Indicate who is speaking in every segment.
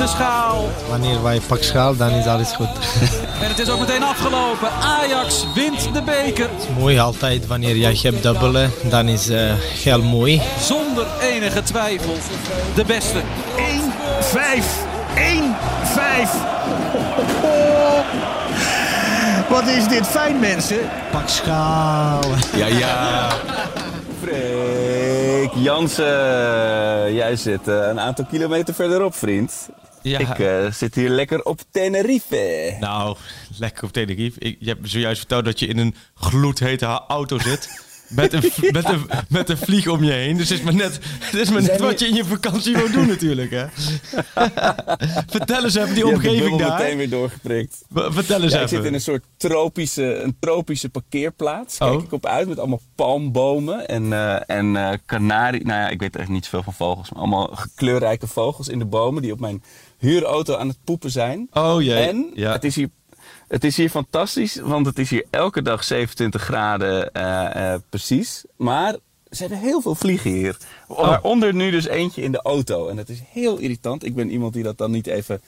Speaker 1: de schaal.
Speaker 2: Wanneer wij pak schaal, dan is alles goed.
Speaker 1: En het is ook meteen afgelopen. Ajax wint de beker.
Speaker 2: mooi altijd wanneer jij hebt dubbelen, dan is uh, heel mooi.
Speaker 1: Zonder enige twijfel de beste.
Speaker 3: 1-5. 1-5. Wat is dit fijn, mensen?
Speaker 2: Pak schaal.
Speaker 4: Ja, ja. Freek Jansen, jij zit uh, een aantal kilometer verderop, vriend.
Speaker 5: Ja.
Speaker 4: Ik uh, zit hier lekker op Tenerife.
Speaker 5: Nou, lekker op Tenerife. Ik, je hebt zojuist verteld dat je in een gloedhete auto zit. Met een, met, een, met een vlieg om je heen. Dus het is maar net, het is maar net wat je in je vakantie wil doen natuurlijk. Hè? Vertel eens even die
Speaker 4: je
Speaker 5: omgeving
Speaker 4: daar.
Speaker 5: daar.
Speaker 4: meteen weer doorgeprikt.
Speaker 5: Vertel eens
Speaker 4: ja,
Speaker 5: even.
Speaker 4: Ik zit in een soort tropische, een tropische parkeerplaats. Kijk
Speaker 5: Oh.
Speaker 4: ik op uit met allemaal palmbomen en, uh, en uh, kanarie. Nou ja, ik weet echt niet zoveel van vogels. Maar allemaal kleurrijke vogels in de bomen die op mijn huurauto aan het poepen zijn.
Speaker 5: Oh jee.
Speaker 4: En
Speaker 5: ja.
Speaker 4: het is hier het is hier fantastisch, want het is hier elke dag 27 graden uh, uh, precies. Maar ze hebben heel veel vliegen hier.
Speaker 5: Oh.
Speaker 4: Waaronder nu dus eentje in de auto. En dat is heel irritant. Ik ben iemand die dat dan niet even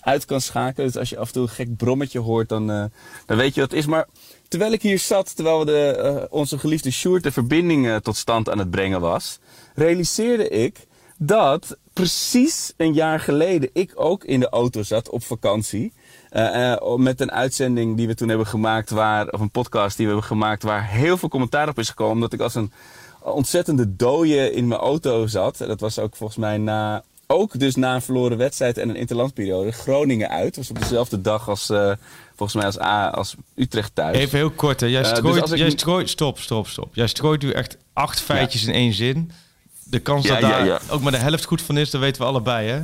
Speaker 4: uit kan schakelen. Dus als je af en toe een gek brommetje hoort, dan, uh, dan weet je wat het is. Maar terwijl ik hier zat, terwijl we de, onze geliefde Sjoerd de verbinding tot stand aan het brengen was, realiseerde ik dat precies een jaar geleden ik ook in de auto zat op vakantie. Uh, uh, met een uitzending die we toen hebben gemaakt, waar, of een podcast die we hebben gemaakt, waar heel veel commentaar op is gekomen. Omdat ik als een ontzettende dooie in mijn auto zat. Dat was ook volgens mij na, ook dus na een verloren wedstrijd en een interlandperiode, Groningen uit. Dat was op dezelfde dag als, uh, volgens mij als, A, als Utrecht thuis.
Speaker 5: Even heel kort, hè. Jij
Speaker 4: Eh,
Speaker 5: strooit,
Speaker 4: dus ik
Speaker 5: jij strooit, stop, stop, stop. Jij strooit nu echt acht feitjes in één zin. De kans dat daar ook maar de helft goed van is, dat weten we allebei, hè?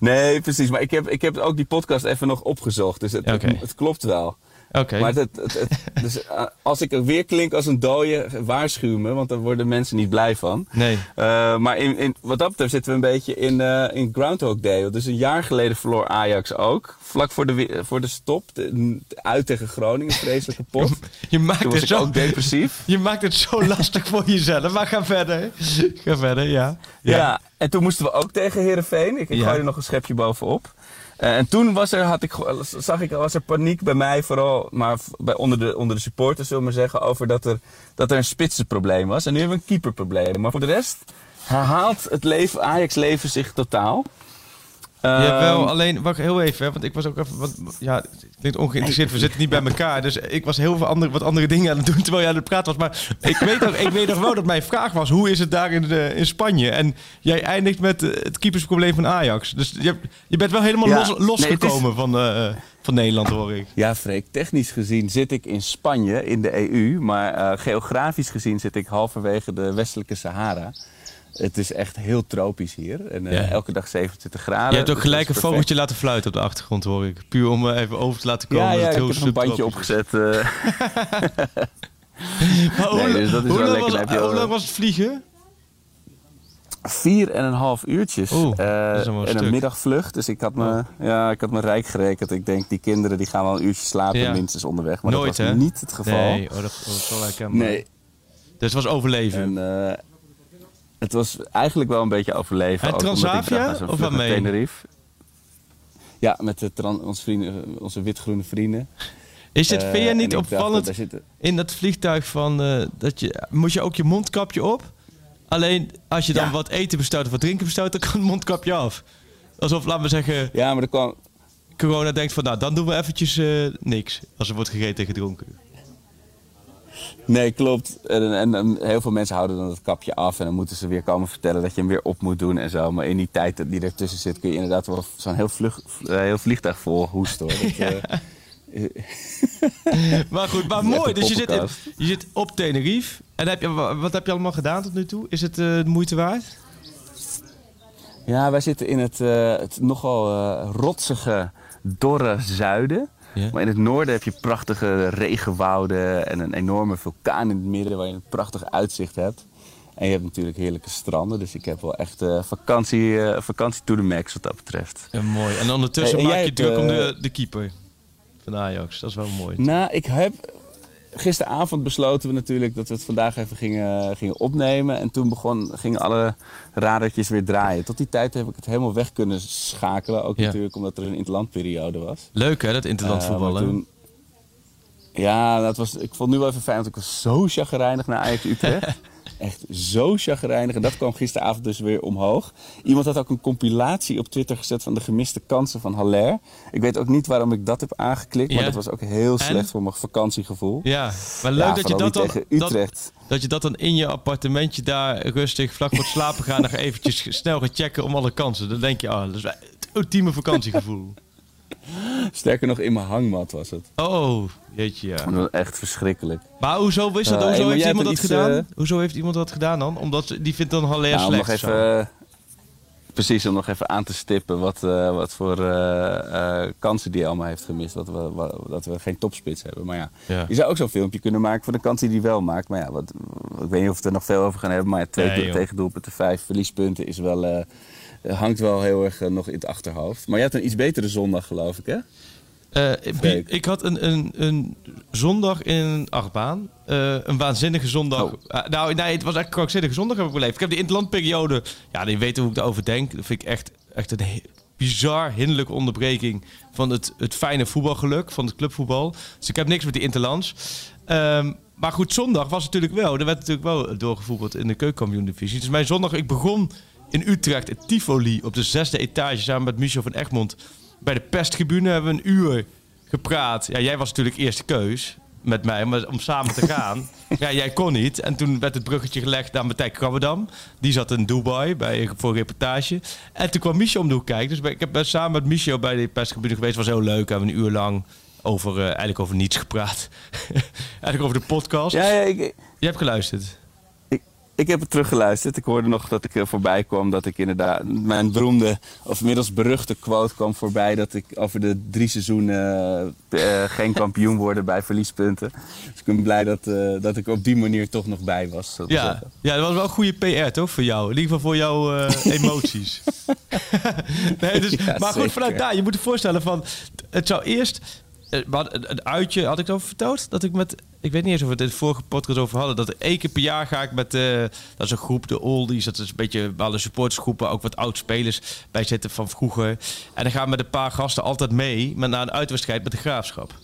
Speaker 4: Nee, precies. Maar ik heb, ik heb ook die podcast even nog opgezocht. Dus het, het, het klopt wel.
Speaker 5: Oké.
Speaker 4: Maar het, het, het- dus, uh, als ik er weer klink als een dooie, waarschuw me. Want daar worden mensen niet blij van.
Speaker 5: Nee.
Speaker 4: Uh, maar in, in, wat dat betreft zitten we een beetje in, uh, in Groundhog Day. Dus een jaar geleden verloor Ajax ook. Vlak voor de, voor de stop. de- uit tegen Groningen. Vreselijk kapot.
Speaker 5: Je maakt,
Speaker 4: Toen was
Speaker 5: het
Speaker 4: ik
Speaker 5: zo,
Speaker 4: ook depressief.
Speaker 5: je maakt het zo lastig voor jezelf. Maar ga verder. Ga verder, ja.
Speaker 4: Ja. en toen moesten we ook tegen Herenveen. Ik, ik
Speaker 5: Ja.
Speaker 4: gooi er nog een schepje bovenop. Eh, en toen was er, had ik, zag ik, was er paniek bij mij, vooral maar bij, onder, de, onder de supporters, zullen we maar zeggen, over dat er, dat er een spitsenprobleem was. En nu hebben we een keeperprobleem. Maar voor de rest herhaalt het leven, Ajax-leven zich totaal.
Speaker 5: Jawel,
Speaker 4: Ehm,
Speaker 5: alleen, wacht heel even, hè, want ik was ook even, want, ja, het klinkt ongeïnteresseerd, we zitten niet bij elkaar, dus ik was heel veel andere, wat andere dingen aan het doen terwijl jij aan het praten was, maar ik weet, nog, ik weet nog wel dat mijn vraag was, hoe is het daar in, eh, in Spanje? En jij eindigt met eh, het keepersprobleem van Ajax, dus je, je bent wel helemaal
Speaker 4: Ja,
Speaker 5: los,
Speaker 4: nee,
Speaker 5: losgekomen van, eh, van Nederland, hoor ik.
Speaker 4: Ja, Freek, technisch gezien zit ik in Spanje, in de EU. Maar geografisch gezien zit ik halverwege de westelijke Sahara. Het is echt heel tropisch hier. En eh,
Speaker 5: Ja.
Speaker 4: elke dag 27 graden.
Speaker 5: Je hebt ook
Speaker 4: Dat
Speaker 5: gelijk een vogeltje laten fluiten op de achtergrond, hoor ik. Puur om eh, even over te laten komen.
Speaker 4: Ja,
Speaker 5: dat
Speaker 4: ja,
Speaker 5: het
Speaker 4: ik heb een bandje opgezet. eh. Nee, dus dat is
Speaker 5: hoe
Speaker 4: wel
Speaker 5: lang
Speaker 4: lekker.
Speaker 5: was, hoe lang was het vliegen?
Speaker 4: Vier en een half uurtjes.
Speaker 5: Oeh,
Speaker 4: Eh,
Speaker 5: dat
Speaker 4: en een
Speaker 5: stuk.
Speaker 4: middagvlucht. Dus ik had, me, ja, ik had me rijk gerekend. Ik denk, die kinderen die gaan wel een uurtje slapen
Speaker 5: Ja.
Speaker 4: minstens onderweg. Maar
Speaker 5: Nooit,
Speaker 4: dat was
Speaker 5: hè?
Speaker 4: niet het geval.
Speaker 5: Nee, oh, dat, dat is wel herkenbaar.
Speaker 4: Nee.
Speaker 5: Dus het was overleven.
Speaker 4: En, het was eigenlijk wel een beetje overleven.
Speaker 5: En Transavia?
Speaker 4: nou,
Speaker 5: Of
Speaker 4: naar
Speaker 5: waarmee?
Speaker 4: Tenerife. Ja, met de onze, vrienden, onze wit-groene vrienden.
Speaker 5: Is dit,
Speaker 4: Eh,
Speaker 5: vind jij
Speaker 4: en
Speaker 5: niet opvallend
Speaker 4: zitten-
Speaker 5: in dat vliegtuig van eh, dat je moet je ook je mondkapje op? Alleen als je dan
Speaker 4: Ja.
Speaker 5: wat eten bestelt of wat drinken bestelt, dan kan het mondkapje af. Alsof, laten we zeggen,
Speaker 4: Ja, maar er kwam,
Speaker 5: corona denkt van nou, dan doen we eventjes eh, niks als er wordt gegeten en gedronken.
Speaker 4: Nee, klopt. En, en, en heel veel mensen houden dan het kapje af en dan moeten ze weer komen vertellen dat je hem weer op moet doen en zo. Maar in die tijd die ertussen zit kun je inderdaad wel zo'n heel, vlug, eh, heel vliegtuig vol hoesten hoor. Dat, eh,
Speaker 5: Maar goed, maar mooi. Dus je zit, in- je zit op Tenerife. En heb je, wa- wat heb je allemaal gedaan tot nu toe? Is het eh, de moeite waard?
Speaker 4: Ja, wij zitten in het, het nogal rotsige dorre zuiden.
Speaker 5: Ja.
Speaker 4: Maar in het noorden heb je prachtige regenwouden en een enorme vulkaan in het midden waar je een prachtig uitzicht hebt. En je hebt natuurlijk heerlijke stranden, dus ik heb wel echt eh, vakantie, eh, vakantie to the max wat dat betreft.
Speaker 5: Ja, mooi. En ondertussen
Speaker 4: Hey, en
Speaker 5: maak je druk om
Speaker 4: eh,
Speaker 5: de, de keeper van Ajax. Dat is wel mooi.
Speaker 4: Nou, ik heb gisteravond besloten we natuurlijk dat we het vandaag even gingen, gingen opnemen. En toen begon, gingen alle radertjes weer draaien. Tot die tijd heb ik het helemaal weg kunnen schakelen. Ook
Speaker 5: Ja.
Speaker 4: natuurlijk omdat er een interlandperiode was.
Speaker 5: Leuk hè, dat interland
Speaker 4: Eh,
Speaker 5: voetballen.
Speaker 4: Ja, dat was, ik vond nu wel even fijn, want ik was zo chagrijnig naar Ajax Utrecht. Echt zo chagrijnig. En dat kwam gisteravond dus weer omhoog. Iemand had ook een compilatie op Twitter gezet van de gemiste kansen van Haller. Ik weet ook niet waarom ik dat heb aangeklikt, maar
Speaker 5: Ja.
Speaker 4: dat was ook heel
Speaker 5: En?
Speaker 4: slecht voor mijn vakantiegevoel.
Speaker 5: Ja, maar leuk
Speaker 4: Ja,
Speaker 5: dat je dat dan...
Speaker 4: tegen
Speaker 5: Dat,
Speaker 4: Utrecht.
Speaker 5: dat je dat dan in je appartementje daar rustig vlak voor het slapen gaan... nog eventjes snel gaat checken om alle kansen. Dan denk je, ah, dat is het ultieme vakantiegevoel.
Speaker 4: Sterker nog, in mijn hangmat was het.
Speaker 5: Oh, jeetje, ja.
Speaker 4: Dat was echt verschrikkelijk.
Speaker 5: Maar hoezo, is dat,
Speaker 4: hey,
Speaker 5: hoezo heeft iemand dat
Speaker 4: iets,
Speaker 5: gedaan?
Speaker 4: eh,
Speaker 5: Hoezo heeft iemand dat gedaan dan? Omdat ze- die vindt dan Haller
Speaker 4: Nou,
Speaker 5: slecht.
Speaker 4: nog even, eh, precies, om nog even aan te stippen wat, eh, wat voor eh, eh, kansen die allemaal heeft gemist. Dat we, dat we geen topspits hebben. Maar ja,
Speaker 5: Ja.
Speaker 4: je zou ook zo'n filmpje kunnen maken voor de kansen die hij wel maakt. Maar ja, wat, ik weet niet of we het er nog veel over gaan hebben. Maar ja, twee
Speaker 5: Nee,
Speaker 4: doel-
Speaker 5: joh.
Speaker 4: tegendoelpunten, vijf verliespunten is wel, eh, hangt wel heel erg eh, nog in het achterhoofd. Maar je had een iets betere zondag, geloof ik, hè?
Speaker 5: Eh, ik- had een, een, een zondag in een achtbaan. Eh, een waanzinnige zondag.
Speaker 4: Oh.
Speaker 5: Nou, nee, het was echt een krankzinnige zondag heb ik beleefd. Ik heb de interlandperiode... Ja, die weten hoe ik daarover denk. Dat vind ik echt, echt een bizar hinderlijke onderbreking... van het, het fijne voetbalgeluk, van het clubvoetbal. Dus ik heb niks met die interlands. Ehm, maar goed, zondag was natuurlijk wel... Er werd natuurlijk wel doorgevoetbald in de keukenkampioen-divisie. Dus mijn zondag... Ik begon in Utrecht, het Tivoli... op de zesde etage samen met Michel van Egmond... Bij de pesttribune hebben we een uur gepraat. Ja, jij was natuurlijk eerste keus met mij maar om samen te gaan. ja, jij kon niet. En toen werd het bruggetje gelegd naar Matthijs Krabbedam. Die zat in Dubai bij, voor een reportage. En toen kwam Michel om de hoek kijken. Dus ik heb samen met Michel bij de pesttribune geweest. was heel leuk. We hebben een uur lang over, eh, eigenlijk over niets gepraat. eigenlijk over de podcast.
Speaker 4: Ja, ja ik,
Speaker 5: Je hebt geluisterd.
Speaker 4: Ik, heb het teruggeluisterd. Ik hoorde nog dat ik er voorbij kwam dat ik inderdaad mijn beroemde, of inmiddels beruchte quote kwam voorbij dat ik over de drie seizoenen eh, eh, geen kampioen worden bij verliespunten. Dus ik ben blij dat, eh, dat ik op die manier toch nog bij was.
Speaker 5: Ja,
Speaker 4: zeggen.
Speaker 5: ja, dat was wel goede PR toch voor jou? In ieder geval voor jouw eh, emoties. nee, dus,
Speaker 4: Ja,
Speaker 5: maar goed,
Speaker 4: zeker.
Speaker 5: vanuit daar, je moet je voorstellen van... Het zou eerst... eh, hadden Een uitje, had ik het over verteld? Dat ik met... Ik weet niet eens of we het in de vorige podcast over hadden. Dat één keer per jaar ga ik met... eh, dat is een groep, de Oldies. Dat is een beetje alle supportersgroepen. Ook wat oud-spelers bij zitten van vroeger. En dan gaan we met een paar gasten altijd mee... Met, naar een uitwedstrijd met de Graafschap.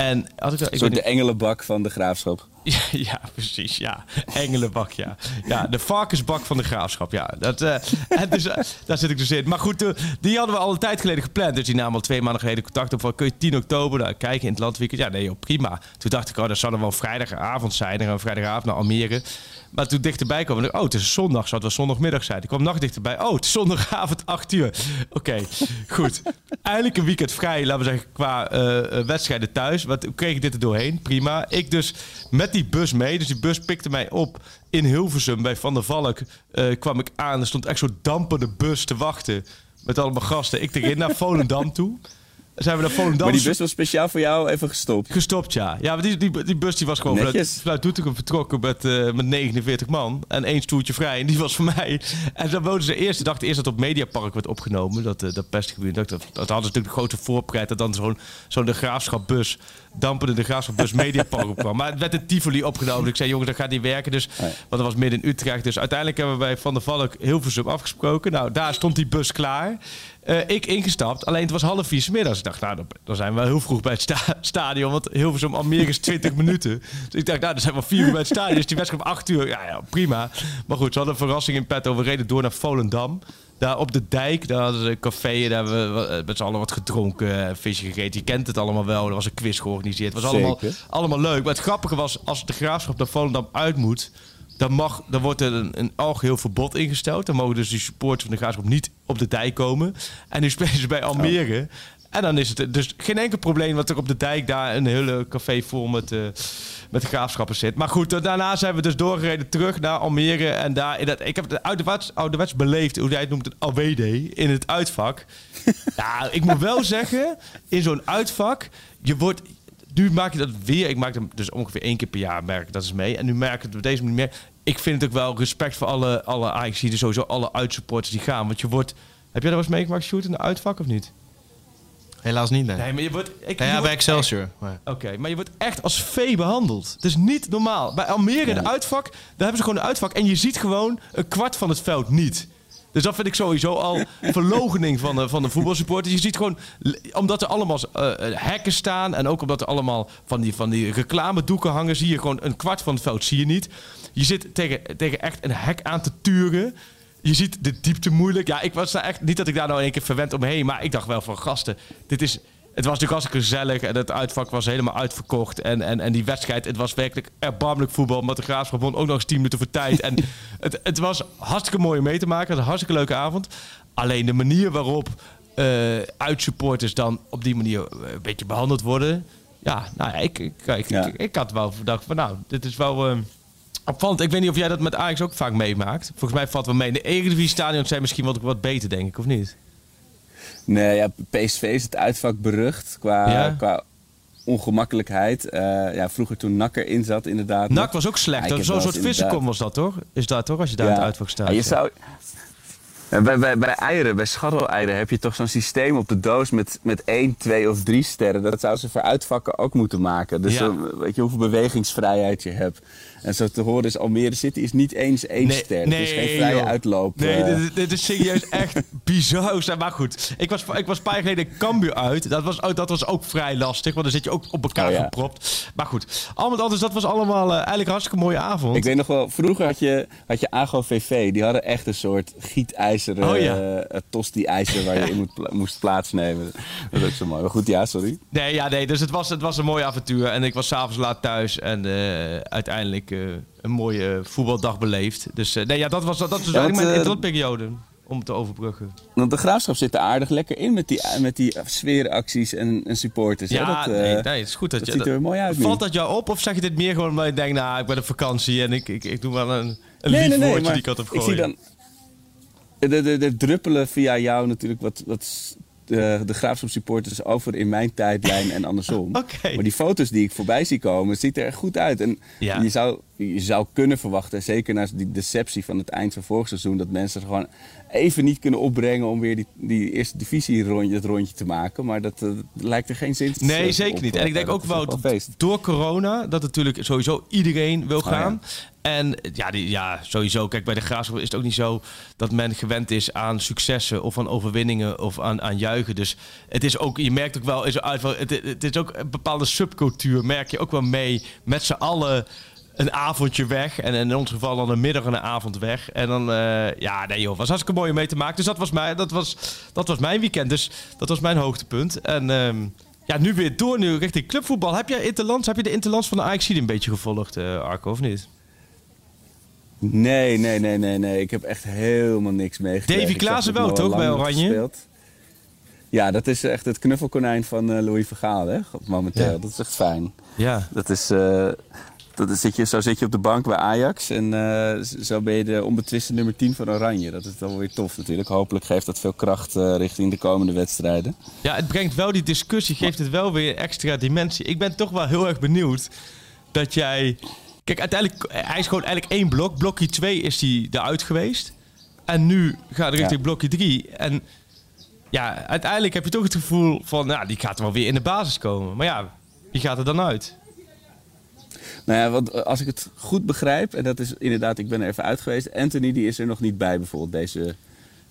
Speaker 5: En had ik, ik
Speaker 4: soort de engelenbak van de graafschap.
Speaker 5: ja, ja, precies. Ja, engelenbak, ja. Ja, de varkensbak van de graafschap, ja. Dat, eh, eh, daar zit ik dus in. Maar goed, die hadden we al een tijd geleden gepland. Dus die namen al twee maanden geleden contact op van... kun je 10 oktober daar kijken in het landweekend? Ja, nee, joh, prima. Toen dacht ik, oh, dat zou dan wel vrijdagavond zijn. Dan gaan vrijdagavond naar Almere. Maar toen dichterbij kwam, ik, oh, het is zondag. Zou het wel zondagmiddag zijn? Ik kwam nog dichterbij. Oh, het is zondagavond, 8 uur. Oké, goed. Eindelijk een weekend vrij, laten we zeggen, qua eh, wedstrijden thuis. Wat kreeg ik dit er doorheen? Prima. Ik dus met die bus mee. Dus die bus pikte mij op in Hilversum bij Van der Valk. eh, kwam ik aan. Er stond echt zo'n dampende bus te wachten. Met allemaal gasten. Ik erin naar Volendam toe. Zijn we naar Volendam
Speaker 4: Maar die bus was speciaal voor jou even gestopt.
Speaker 5: Gestopt, ja. Ja, maar die, die, die bus die was gewoon
Speaker 4: Netjes.
Speaker 5: vanuit Doetinchem vertrokken met, eh, met 49 man. En één stoeltje vrij. En die was voor mij. En dan woonden ze de eerste dag, de eerste dat op Mediapark werd opgenomen. Dat, eh, dat pestgebied. Dat, dat, dat hadden ze natuurlijk de grote voorpret. Dat dan zo'n zo'n de graafschapbus, dampende de graafschapbus Mediapark opkwam. Maar het werd in Tivoli opgenomen. Dus ik zei, jongens, dat gaat niet werken. Dus. Want dat was midden in Utrecht. Dus uiteindelijk hebben we bij Van der Valk Hilversum afgesproken. Nou, daar stond die bus klaar. Eh, ik ingestapt. Alleen het was half vier 's middags. Ik dacht, nou, dan, dan zijn we wel heel vroeg bij het sta- stadion. Want Hilversum Almere is 20 minuten. Dus ik dacht, nou, dan zijn we vier uur bij het stadion. Dus die wedstrijd om acht uur. Ja, ja, prima. Maar goed, ze hadden een verrassing in petto. We reden door naar Volendam. Daar op de dijk, daar hadden ze een café. Daar hebben we eh, met z'n allen wat gedronken, eh, visje gegeten. Je kent het allemaal wel. Er was een quiz georganiseerd. Het was allemaal,
Speaker 4: Zeker.
Speaker 5: allemaal leuk. Maar het grappige was, als de graafschap naar Volendam uit moet... Dan, mag, dan wordt er een, een algeheel verbod ingesteld. Dan mogen dus die supporters van de graafschap niet op de dijk komen. En nu spelen ze bij Almere. En dan is het dus geen enkel probleem dat er op de dijk daar een hele café vol met, uh, met graafschappen zit. Maar goed, uh, daarna zijn we dus doorgereden terug naar Almere. En daar, in dat, ik heb het ouderwets, ouderwets beleefd, hoe jij het noemt, een AWD in het uitvak. ja, ik moet wel zeggen, in zo'n uitvak, je wordt... Nu maak je dat weer. Ik maak hem dus ongeveer één keer per jaar merk dat is mee. En nu merk ik het op deze manier meer. Ik vind het ook wel respect voor alle, alle Ajax, die sowieso alle uitsupporters die gaan. Want je wordt... Heb jij dat wel eens meegemaakt, Shoot, in de uitvak of niet?
Speaker 2: Helaas niet, nee.
Speaker 5: Nee, maar je wordt... Ik,
Speaker 2: Ja,
Speaker 5: je
Speaker 2: ja,
Speaker 5: wordt
Speaker 2: bij Excelsior. maar-
Speaker 5: Oké, maar je wordt echt als vee behandeld. Het is niet normaal. Bij Almere, de uitvak, daar hebben ze gewoon een uitvak. En je ziet gewoon een kwart van het veld niet. Dus dat vind ik sowieso al verlogening van de, van de voetbalsupporters. Je ziet gewoon, omdat er allemaal eh, hekken staan... en ook omdat er allemaal van die, van die reclamedoeken hangen... zie je gewoon een kwart van het veld zie je niet. Je zit tegen, tegen echt een hek aan te turen... Je ziet de diepte moeilijk. Ja, ik was daar echt niet dat ik daar nou in één keer verwend omheen, maar ik dacht wel van gasten, dit is. Het was natuurlijk hartstikke gezellig en het uitvak was helemaal uitverkocht. En, en, en die wedstrijd, het was werkelijk erbarmelijk voetbal. Maar de Graafschap won ook nog eens 10 minuten voor tijd. En het, het was hartstikke mooi om mee te maken. Het was een hartstikke leuke avond. Alleen de manier waarop eh uitsupporters dan op die manier eh, een beetje behandeld worden. Ja, nou ja, ik, ik, ik,
Speaker 4: Ja.
Speaker 5: ik, ik had wel gedacht van nou, dit is wel... eh, Opvallend. Ik weet niet of jij dat met Ajax ook vaak meemaakt. Volgens mij valt wel mee. De Eredivisie stadions zijn misschien wat, wat beter, denk ik, of niet?
Speaker 4: Nee, ja, PSV is het uitvak berucht qua,
Speaker 5: Ja.
Speaker 4: qua ongemakkelijkheid. Eh, ja, vroeger toen NAC erin zat, inderdaad.
Speaker 5: NAC
Speaker 4: nog.
Speaker 5: was ook
Speaker 4: Ja,
Speaker 5: slecht.
Speaker 4: heb
Speaker 5: Zo'n soort vissenkom was dat, toch? Is dat toch, als je daar in het uitvak staat?
Speaker 4: Ja, je
Speaker 5: ja.
Speaker 4: zou... Bij, bij, bij eieren, bij scharreleieren heb je toch zo'n systeem op de doos met, met één, twee of drie sterren. Dat zou ze voor uitvakken ook moeten maken. Dus
Speaker 5: Ja.
Speaker 4: dan weet je hoeveel bewegingsvrijheid je hebt. En zo te horen is Almere City is niet eens één
Speaker 5: Nee,
Speaker 4: ster.
Speaker 5: Nee,
Speaker 4: geen vrije
Speaker 5: joh.
Speaker 4: uitloop.
Speaker 5: Nee,
Speaker 4: eh.
Speaker 5: dit, dit is serieus echt bizar. Maar goed, ik was, ik was een paar jaar geleden Cambuur uit. Dat was, ook- dat was ook vrij lastig, want dan zit je ook op elkaar
Speaker 4: Oh ja.
Speaker 5: gepropt. Maar goed, al met al, dus dat was allemaal eh, eigenlijk een hartstikke mooie avond.
Speaker 4: Ik weet nog wel, vroeger had je, had je Ago VV. Die hadden echt een soort gietijzeren
Speaker 5: Oh ja.
Speaker 4: eh, tosti-ijzer waar je in moet, pla- moest plaatsnemen. Dat is ook zo mooi. Maar goed, ja, sorry.
Speaker 5: Nee, ja, nee, dus het was, het was een mooi avontuur. En ik was s'avonds laat thuis en eh, uiteindelijk eh, een mooie voetbaldag beleefd. Dus eh, nee, ja, dat was, dat was eigenlijk mijn
Speaker 4: eh,
Speaker 5: interlandperiode om te overbruggen.
Speaker 4: Want de graafschap zit er aardig lekker in met die, met die sfeeracties en, en supporters. hè.
Speaker 5: Ja,
Speaker 4: dat, eh,
Speaker 5: nee, nee, het is goed dat,
Speaker 4: dat
Speaker 5: je...
Speaker 4: ziet er mooi uit nu.
Speaker 5: Valt dat jou op of zeg je dit meer gewoon omdat je denkt, nou, ik ben op vakantie en ik, ik, ik doe wel een, een
Speaker 4: nee,
Speaker 5: lief
Speaker 4: nee,
Speaker 5: woordje die ik had op
Speaker 4: ik zie dan... Er de, de, druppelen via jou natuurlijk wat, wat de, de graafschap supporters over in mijn tijdlijn en andersom. Maar die foto's die ik voorbij zie komen, ziet er goed uit. En
Speaker 5: Ja.
Speaker 4: je, zou, je zou kunnen verwachten, zeker na die deceptie van het eind van vorig seizoen, dat mensen er gewoon even niet kunnen opbrengen om weer die, die eerste divisie rondje, het rondje te maken. Maar dat eh, lijkt er geen zin te
Speaker 5: Nee, zeker niet. En ik denk
Speaker 4: dat
Speaker 5: ook wel door corona dat natuurlijk sowieso iedereen wil
Speaker 4: ja.
Speaker 5: gaan. En ja, die, ja, sowieso. Kijk, bij de Graafschap is het ook niet zo dat men gewend is aan successen of aan overwinningen of aan, aan juichen. Dus het is ook, je merkt ook wel, is het, het is ook een bepaalde subcultuur, merk je ook wel mee. Met z'n allen een avondje weg. En in ons geval dan een middag en een avond weg. En dan, eh, ja, nee joh, was hartstikke mooi om mee te maken. Dus dat was, mijn, dat, was, dat was mijn weekend. Dus dat was mijn hoogtepunt. En ehm, ja, nu weer door, nu richting clubvoetbal. Heb jij Interlands, heb je de Interlands van de Ajax een beetje gevolgd, eh, Arco, of niet?
Speaker 4: Nee, nee, nee, nee, nee. Ik heb echt helemaal niks meegekregen.
Speaker 5: Davy Klaassen wel, toch, bij Oranje?
Speaker 4: gespeeld. Ja, dat is echt het knuffelkonijn van eh, Louis Vergaal, hè? Momenteel.
Speaker 5: Ja.
Speaker 4: Dat is echt fijn.
Speaker 5: Ja.
Speaker 4: Dat is, eh, dat zit je, zo zit je op de bank bij Ajax en eh, z- zo ben je de onbetwiste nummer 10 van Oranje. Dat is dan weer tof natuurlijk. Hopelijk geeft dat veel kracht eh, richting de komende wedstrijden.
Speaker 5: Ja, het brengt wel die discussie, geeft het wel weer extra dimensie. Ik ben toch wel heel erg benieuwd dat jij... Kijk, uiteindelijk, hij is gewoon eigenlijk één blok. Blokje 2 is hij eruit geweest. En nu gaat hij richting
Speaker 4: Ja.
Speaker 5: blokje 3. En ja, uiteindelijk heb je toch het gevoel van... Nou, die gaat wel weer in de basis komen. Maar ja, wie gaat er dan uit?
Speaker 4: Nou ja, want eh, als ik het goed begrijp, en dat is inderdaad, ik ben er even uit geweest. Anthony die is er nog niet bij bijvoorbeeld deze,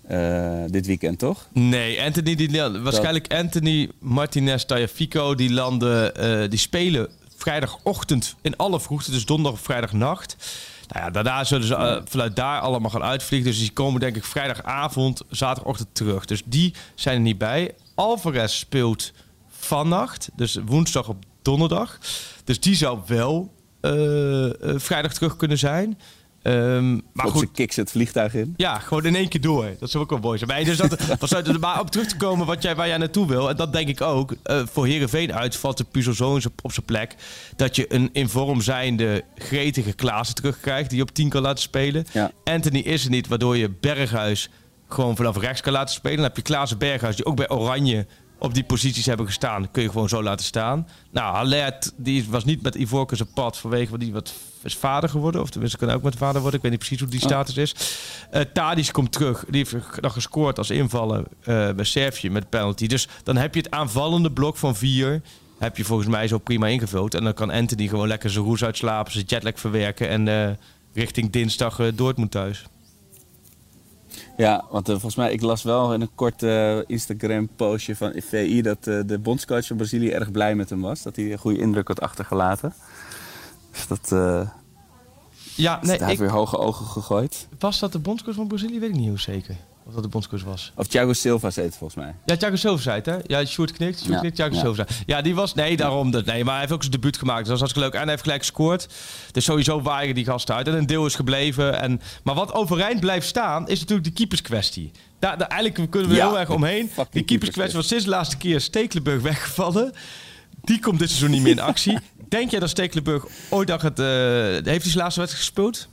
Speaker 4: eh, dit weekend, toch?
Speaker 5: Nee, Anthony, die, waarschijnlijk Anthony, Martinez, Tajafico, die landen, eh, die spelen vrijdagochtend in alle vroegte, dus donderdag of vrijdagnacht. Nou ja, daarna zullen ze vanuit daar allemaal gaan uitvliegen. Dus die komen denk ik vrijdagavond, zaterdagochtend terug. Dus die zijn er niet bij. Alvarez speelt vannacht, dus woensdag op donderdag. Dus die zou wel vrijdag terug kunnen zijn. Ehm, maar goed,
Speaker 4: zijn kicks het vliegtuig in.
Speaker 5: ja, gewoon in één keer door. Dat zou ook wel mooi zijn. Dus dat, maar op terug te komen wat jij, waar jij naartoe wil. En dat denk ik ook. eh, voor Herenveen uit valt de puzzel zo op zijn plek. Dat je een in vorm zijnde gretige Klaassen terugkrijgt. Die je op 10 kan laten spelen.
Speaker 4: Ja.
Speaker 5: Anthony is er niet, waardoor je Berghuis gewoon vanaf rechts kan laten spelen. Dan heb je Klaassen Berghuis, die ook bij Oranje op die posities hebben gestaan. Kun je gewoon zo laten staan. Nou, Alert, die was niet met Ivorcus zijn pad vanwege wat die wat is vader geworden. Of tenminste, kan ook met vader worden. Ik weet niet precies hoe die status is. Tadic komt terug. Die heeft nog gescoord als invallen eh, bij Servië met penalty. Dus dan heb je het aanvallende blok van vier. Heb je volgens mij zo prima ingevuld. En dan kan Anthony gewoon lekker zijn roes uitslapen, zijn jetlag verwerken. En eh, richting dinsdag eh, Dortmund thuis.
Speaker 4: Ja, want eh, volgens mij, ik las wel in een kort eh, Instagram-postje van VI dat eh, de bondscoach van Brazilië erg blij met hem was. Dat hij een goede indruk had achtergelaten. Dus dat
Speaker 5: Ja,
Speaker 4: nee, hij heeft
Speaker 5: ik,
Speaker 4: weer hoge ogen gegooid.
Speaker 5: was dat de bondscoach van Brazilië? Weet ik niet hoe zeker. Of dat de bondscoach was.
Speaker 4: Of Thiago Silva zei het volgens mij.
Speaker 5: Ja, Thiago Silva zei het, hè? Ja, Sjoerd knikt. Sjoerd
Speaker 4: Ja,
Speaker 5: knikt, Thiago
Speaker 4: ja.
Speaker 5: Silva. Ja, die was... Nee, daarom. Dat, nee, maar hij heeft ook zijn debuut gemaakt. Dat was hartstikke leuk. En hij heeft gelijk gescoord. Dus sowieso waaien die gasten uit. En een deel is gebleven. En, maar wat overeind blijft staan, is natuurlijk de keeperskwestie. Daar, daar, eigenlijk kunnen we
Speaker 4: Ja,
Speaker 5: heel erg omheen. Die keeperskwestie was sinds de laatste keer Stekelenburg weggevallen. Die komt dit seizoen niet meer in actie. Denk jij dat Stekelenburg ooit nog het... eh, heeft hij zijn laatste wedstrijd gespeeld?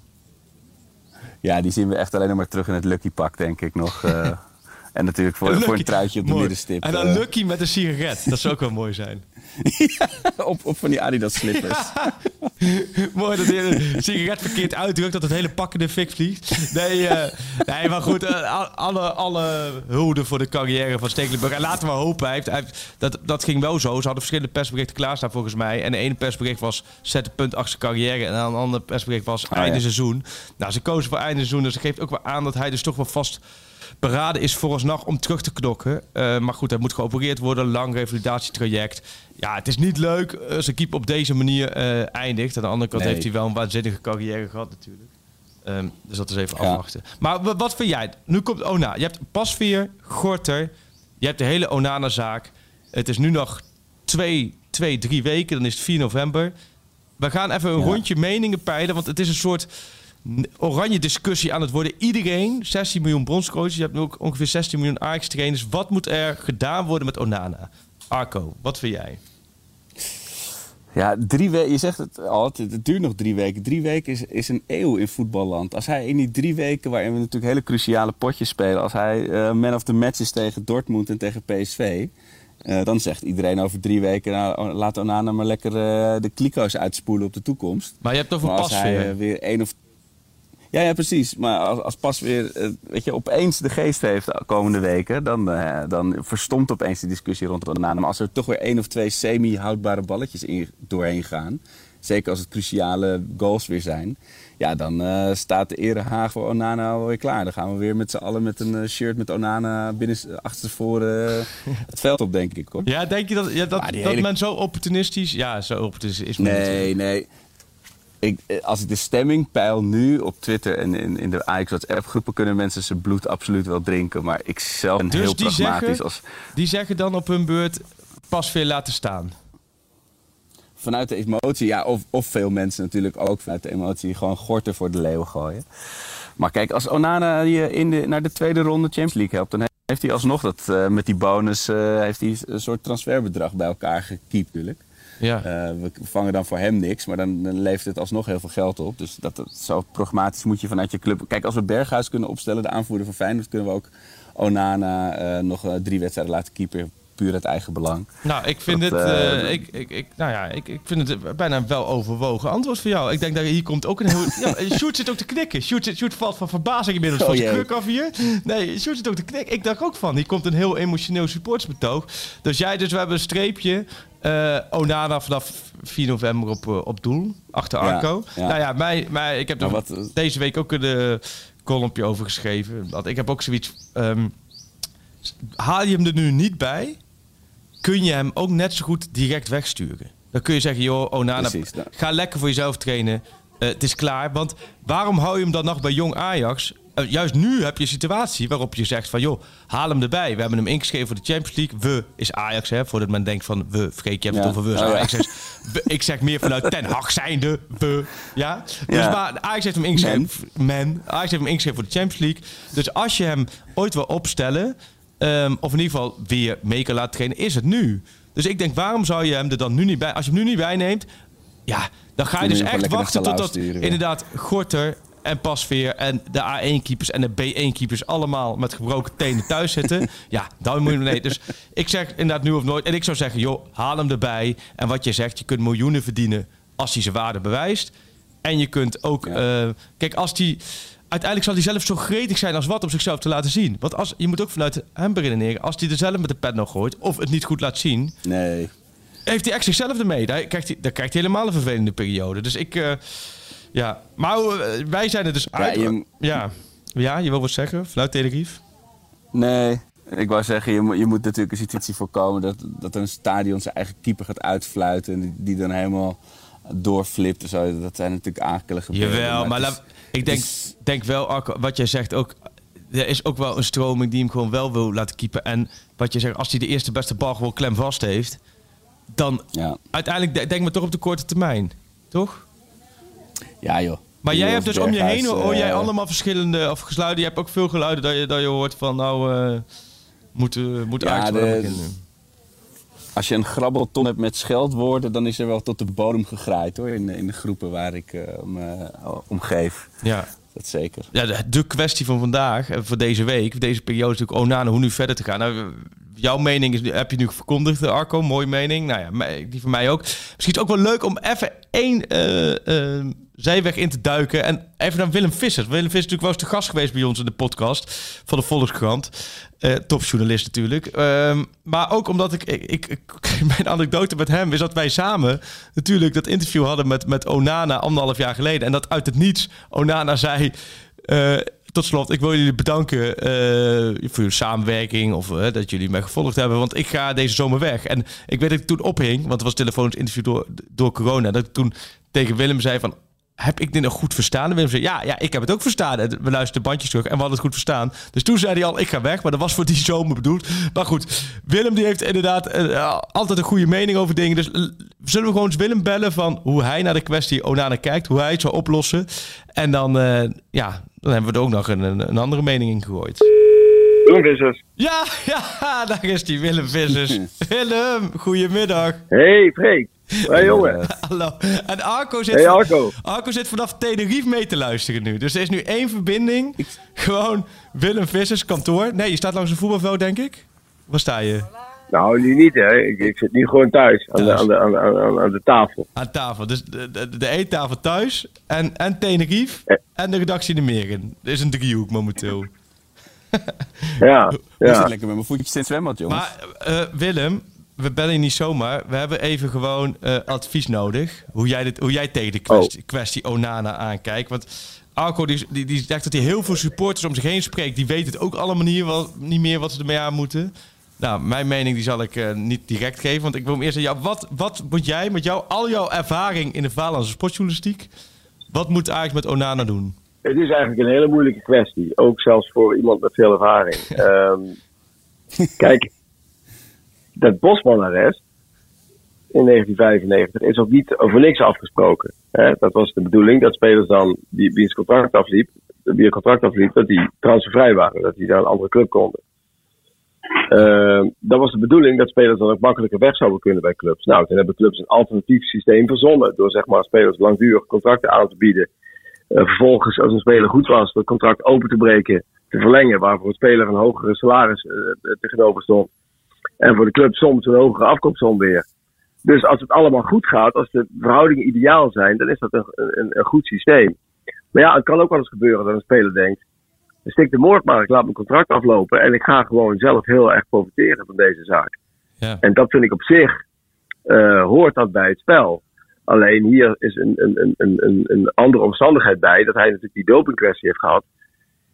Speaker 4: Ja, die zien we echt alleen nog maar terug in het Lucky pak, denk ik nog. eh. en natuurlijk voor, voor een truitje op de
Speaker 5: Mooi.
Speaker 4: middenstip.
Speaker 5: En dan
Speaker 4: eh,
Speaker 5: Lucky met een sigaret. Dat zou ook wel mooi zijn.
Speaker 4: op, op van die Adidas slippers.
Speaker 5: Mooi dat hij een sigaret verkeerd uitdrukt, dat het hele pak in de fik vliegt. Nee, eh, nee maar goed, eh, al- alle, alle hulde voor de carrière van Stekelenburg. En laten we hopen, hij heeft, hij heeft- dat, dat ging wel zo. Ze hadden verschillende persberichten klaarstaan volgens mij. En de ene persbericht was zet een punt achter zijn carrière. En een ander persbericht was
Speaker 4: Ah,
Speaker 5: einde
Speaker 4: ja.
Speaker 5: seizoen. Nou, ze kozen voor einde seizoen, dus dat geeft ook wel aan dat hij dus toch wel vast beraden is vooralsnog om terug te knokken. Eh, maar goed, hij moet geopereerd worden. Lang revalidatietraject. Ja, het is niet leuk als een keeper op deze manier eh, eindigt. Aan de andere kant
Speaker 4: Nee.
Speaker 5: heeft hij wel een waanzinnige carrière gehad natuurlijk. Ehm, dus dat is even
Speaker 4: Ja.
Speaker 5: afwachten. Maar wa- wat vind jij? Nu komt Ona. Je hebt Pasveer, Gorter. Je hebt de hele Onana-zaak. Het is nu nog twee, twee, drie weken. Dan is het 4 november. We gaan even een
Speaker 4: Ja.
Speaker 5: rondje meningen peilen. Want het is een soort oranje discussie aan het worden. Iedereen, 16 miljoen bronscoaches. Je hebt nu ook ongeveer 16 miljoen Ajax-trainers. Wat moet er gedaan worden met Onana? Arco, wat vind jij?
Speaker 4: Ja, drie weken. Je zegt het al, het, het duurt nog drie weken. Drie weken is, is een eeuw in voetballand. Als hij in die drie weken, waarin we natuurlijk hele cruciale potjes spelen, als hij eh, man of the match is tegen Dortmund en tegen PSV, eh, dan zegt iedereen over drie weken, nou, laat Onana maar lekker eh, de kliko's uitspoelen op de toekomst.
Speaker 5: Maar je hebt
Speaker 4: hij
Speaker 5: Pasveer.
Speaker 4: eh, weer één of ja, ja, precies. Maar als, als pas weer eh, weet je, opeens de geest heeft de komende weken, dan, eh, dan verstomt opeens die discussie rond Onana. Maar als er toch weer één of twee semi-houdbare balletjes in, doorheen gaan, zeker als het cruciale goals weer zijn, ja, dan eh, staat de erehaag voor Onana alweer klaar. Dan gaan we weer met z'n allen met een shirt met Onana binnen, achterstevoren eh, het veld op, denk ik. Hoor.
Speaker 5: Ja, denk je dat, ja, dat, dat
Speaker 4: hele-
Speaker 5: men zo opportunistisch... Ja, zo opportunistisch is natuurlijk.
Speaker 4: Nee, nee. Ik, eh, als ik de stemming peil nu op Twitter en in, in de Ajax WhatsApp groepen kunnen mensen zijn bloed absoluut wel drinken. Maar ik zelf ben
Speaker 5: Dus
Speaker 4: heel
Speaker 5: die
Speaker 4: pragmatisch.
Speaker 5: zeggen-
Speaker 4: Als,
Speaker 5: Die zeggen dan op hun beurt Pasveer laten staan.
Speaker 4: vanuit de emotie, ja, of, of veel mensen natuurlijk ook vanuit de emotie gewoon gorten voor de leeuwen gooien. Maar kijk, als Onana je in de, naar de tweede ronde Champions League helpt, dan heeft hij alsnog dat eh, met die bonus eh, heeft hij een soort transferbedrag bij elkaar gekiept natuurlijk.
Speaker 5: Ja.
Speaker 4: Eh, we vangen dan voor hem niks, maar dan, dan levert het alsnog heel veel geld op. Dus dat, zo pragmatisch moet je vanuit je club... Kijk, als we Berghuis kunnen opstellen, de aanvoerder van Feyenoord... kunnen we ook Onana eh, nog eh, drie wedstrijden laten keeper. Puur uit eigen belang.
Speaker 5: Nou, ik vind
Speaker 4: Dat,
Speaker 5: het,
Speaker 4: eh,
Speaker 5: ik, ik, ik, nou ja, ik, ik vind het bijna wel overwogen antwoord voor jou. Ik denk dat hier komt ook een heel... ja, Sjoerd zit ook te knikken. Sjoerd, zit- Sjoerd valt van verbazing inmiddels
Speaker 4: Oh
Speaker 5: van zijn kruk af hier. Nee, Sjoerd zit ook te knikken. Ik dacht ook van, hier komt een heel emotioneel supportsbetoog. Dus jij, dus we hebben een streepje. eh Onana vanaf 4 november op, op doel. Achter Arco.
Speaker 4: ja.
Speaker 5: Nou ja, mij, mij, ik heb er
Speaker 4: wat,
Speaker 5: deze week ook een uh, kolompje over geschreven. Dat ik heb ook zoiets... ehm, haal je hem er nu niet bij kun je hem ook net zo goed direct wegsturen. Dan kun je zeggen, joh, Onana,
Speaker 4: Precies, ja.
Speaker 5: ga lekker voor jezelf trainen. Eh, het is klaar. Want waarom hou je hem dan nog bij Jong Ajax? Eh, juist nu heb je een situatie waarop je zegt van... joh, haal hem erbij. We hebben hem ingeschreven voor de Champions League. We is Ajax, hè. Voordat men denkt van we, vergeet je hebt
Speaker 4: Ja.
Speaker 5: het over we is
Speaker 4: Oh, ja.
Speaker 5: Ajax. is we- ik zeg meer vanuit Ten Hag zijnde. We, ja? Dus
Speaker 4: Ja.
Speaker 5: maar Ajax heeft hem ingeschreven. Man. Ajax heeft hem ingeschreven voor de Champions League. Dus als je hem ooit wil opstellen... ehm, of in ieder geval weer mee kan laten trainen, is het nu. Dus ik denk, waarom zou je hem er dan nu niet bij... Als je hem nu niet bijneemt, ja, dan ga je dus echt wachten totdat
Speaker 4: sturen, ja.
Speaker 5: inderdaad Gorter en Pasveer en de A1-keepers en de B1-keepers allemaal met gebroken tenen thuis zitten. ja, dan moet je nee. Dus ik zeg inderdaad nu of nooit. En ik zou zeggen, joh, haal hem erbij. En wat je zegt, je kunt miljoenen verdienen als hij zijn waarde bewijst. En je kunt ook, eh, kijk, als die uiteindelijk zal hij zelf zo gretig zijn als wat om zichzelf te laten zien. Want als, je moet ook vanuit hem beredeneren, als hij er zelf met de pet nog gooit of het niet goed laat zien,
Speaker 4: Nee.
Speaker 5: heeft hij echt zichzelf ermee. Daar krijgt hij, daar krijgt hij helemaal een vervelende periode. Dus ik, eh, ja. Maar eh, wij zijn er dus uit.
Speaker 4: je-
Speaker 5: Ja, ja, je wil wat zeggen vanuit Tenerife?
Speaker 4: Nee. Ik wou zeggen, je, moet- je moet natuurlijk een situatie voorkomen dat, dat een stadion zijn eigen keeper gaat uitfluiten. En die, die dan helemaal doorflipt. en zo. Dat zijn natuurlijk akelige
Speaker 5: Jawel, maar
Speaker 4: is-
Speaker 5: ik denk,
Speaker 4: is-
Speaker 5: denk wel, wat jij zegt ook. Er is ook wel een stroming die hem gewoon wel wil laten keepen. En wat je zegt, als hij de eerste beste bal gewoon klem vast heeft, dan
Speaker 4: Ja.
Speaker 5: uiteindelijk de- denk maar toch op de korte termijn. Toch?
Speaker 4: ja, joh.
Speaker 5: Maar jij hebt dus om je heen, hoor jij
Speaker 4: eh,
Speaker 5: allemaal verschillende of geluiden. Je hebt ook veel geluiden dat je, dat je hoort van nou, eh moet, eh moet
Speaker 4: Ja. Als je een grabbelton hebt met scheldwoorden, dan is er wel tot de bodem gegraaid hoor. In, de- in de groepen waar ik eh, om, om geef.
Speaker 5: Ja.
Speaker 4: Dat zeker.
Speaker 5: Ja, de, de kwestie van vandaag, eh, voor deze week, deze periode is natuurlijk Onana, hoe nu verder te gaan. Nou, jouw mening is, heb je nu verkondigd, eh, Arco, mooie mening. Nou ja, die van mij ook. Misschien is het ook wel leuk om even één eh, zijweg in te duiken. En even naar Willem Vissers. Willem Vissers is natuurlijk wel eens gast geweest bij ons in de podcast van de Volkskrant. Eh topjournalist natuurlijk. Ehm, maar ook omdat ik, ik, Mijn anekdote met hem is dat wij samen natuurlijk dat interview hadden met, met Onana anderhalf jaar geleden. En dat uit het niets Onana zei... tot slot, ik wil jullie bedanken eh, voor jullie samenwerking of eh, dat jullie mij gevolgd hebben, want ik ga deze zomer weg. En ik weet dat ik toen ophing, want het was een telefonisch interview door, door corona, dat ik toen tegen Willem zei van, heb ik dit nog goed verstaan? En Willem zei, ja, ja, ik heb het ook verstaan. En we luisterden de bandjes terug en we hadden het goed verstaan. Dus toen zei hij al, ik ga weg, maar dat was voor die zomer bedoeld. Maar goed, Willem die heeft inderdaad eh, altijd een goede mening over dingen. Dus zullen we gewoon eens Willem bellen van hoe hij naar de kwestie Onana kijkt, hoe hij het zou oplossen. En dan, ja, dan hebben we er ook nog een, een, andere mening in gegooid.
Speaker 6: Willem Vissers.
Speaker 5: Ja, ja, daar is die Willem Vissers. Willem, goedemiddag.
Speaker 6: Hey Freek. Hey jongen.
Speaker 5: Hallo. En Arco zit,
Speaker 6: Hey Arco.
Speaker 5: Arco zit vanaf Tenerife mee te luisteren nu. Dus er is nu één verbinding. Gewoon Willem Vissers kantoor. Nee, je staat langs een voetbalveld, denk ik. Waar sta je?
Speaker 6: Nou, nu niet hè. Ik, ik zit nu gewoon thuis. Aan, de,
Speaker 5: Thuis.
Speaker 6: aan, de, aan, de- aan, aan- aan de tafel.
Speaker 5: Aan tafel. Dus de, de, de eettafel thuis en, en Tenerife
Speaker 6: Eh.
Speaker 5: en de redactie in de Meren. Er is een driehoek momenteel.
Speaker 6: Ja,
Speaker 4: Ik zit
Speaker 6: ja.
Speaker 4: lekker met mijn voetjes in het zwembad, jongens.
Speaker 5: Maar eh, Willem, we bellen je niet zomaar. We hebben even gewoon eh, advies nodig. Hoe jij, dit, hoe jij tegen de kwestie, kwestie Onana aankijkt. Want Arco die, die, die zegt dat hij heel veel supporters om zich heen spreekt. Die weten het ook allemaal niet, wel, niet meer wat ze ermee aan moeten. Nou, mijn mening die zal ik eh, niet direct geven. Want ik wil hem eerst aan jou. Wat, wat moet jij met jou, al jouw ervaring in de Vaderlandse sportjournalistiek... Wat moet Ajax met Onana doen?
Speaker 6: Het is eigenlijk een hele moeilijke kwestie. Ook zelfs voor iemand met veel ervaring. Ehm, kijk, dat Bosman-arrest in 1995 is ook niet over niks afgesproken. Hè? Dat was de bedoeling dat spelers dan, die, wiens contract afliep, wie een contract afliep, dat die transfervrij waren. Dat die naar een andere club konden. Ehm, dat was de bedoeling dat spelers dan ook makkelijker weg zouden kunnen bij clubs. Nou, toen hebben clubs een alternatief systeem verzonnen. Door zeg maar spelers langdurig contracten aan te bieden. Eh, vervolgens, als een speler goed was, dat contract open te breken, te verlengen. Waarvoor een speler een hogere salaris eh, tegenover stond. En voor de club soms een hogere afkoopsom weer. Dus als het allemaal goed gaat, als de verhoudingen ideaal zijn, dan is dat een, een, een goed systeem. Maar ja, het kan ook wel eens gebeuren dat een speler denkt: stik de moord maar, ik laat mijn contract aflopen en ik ga gewoon zelf heel erg profiteren van deze zaak.
Speaker 5: Ja.
Speaker 6: En dat vind ik op zich, eh, hoort dat bij het spel. Alleen hier is een, een, een, een, een, een andere omstandigheid bij, dat hij natuurlijk die dopingkwestie heeft gehad.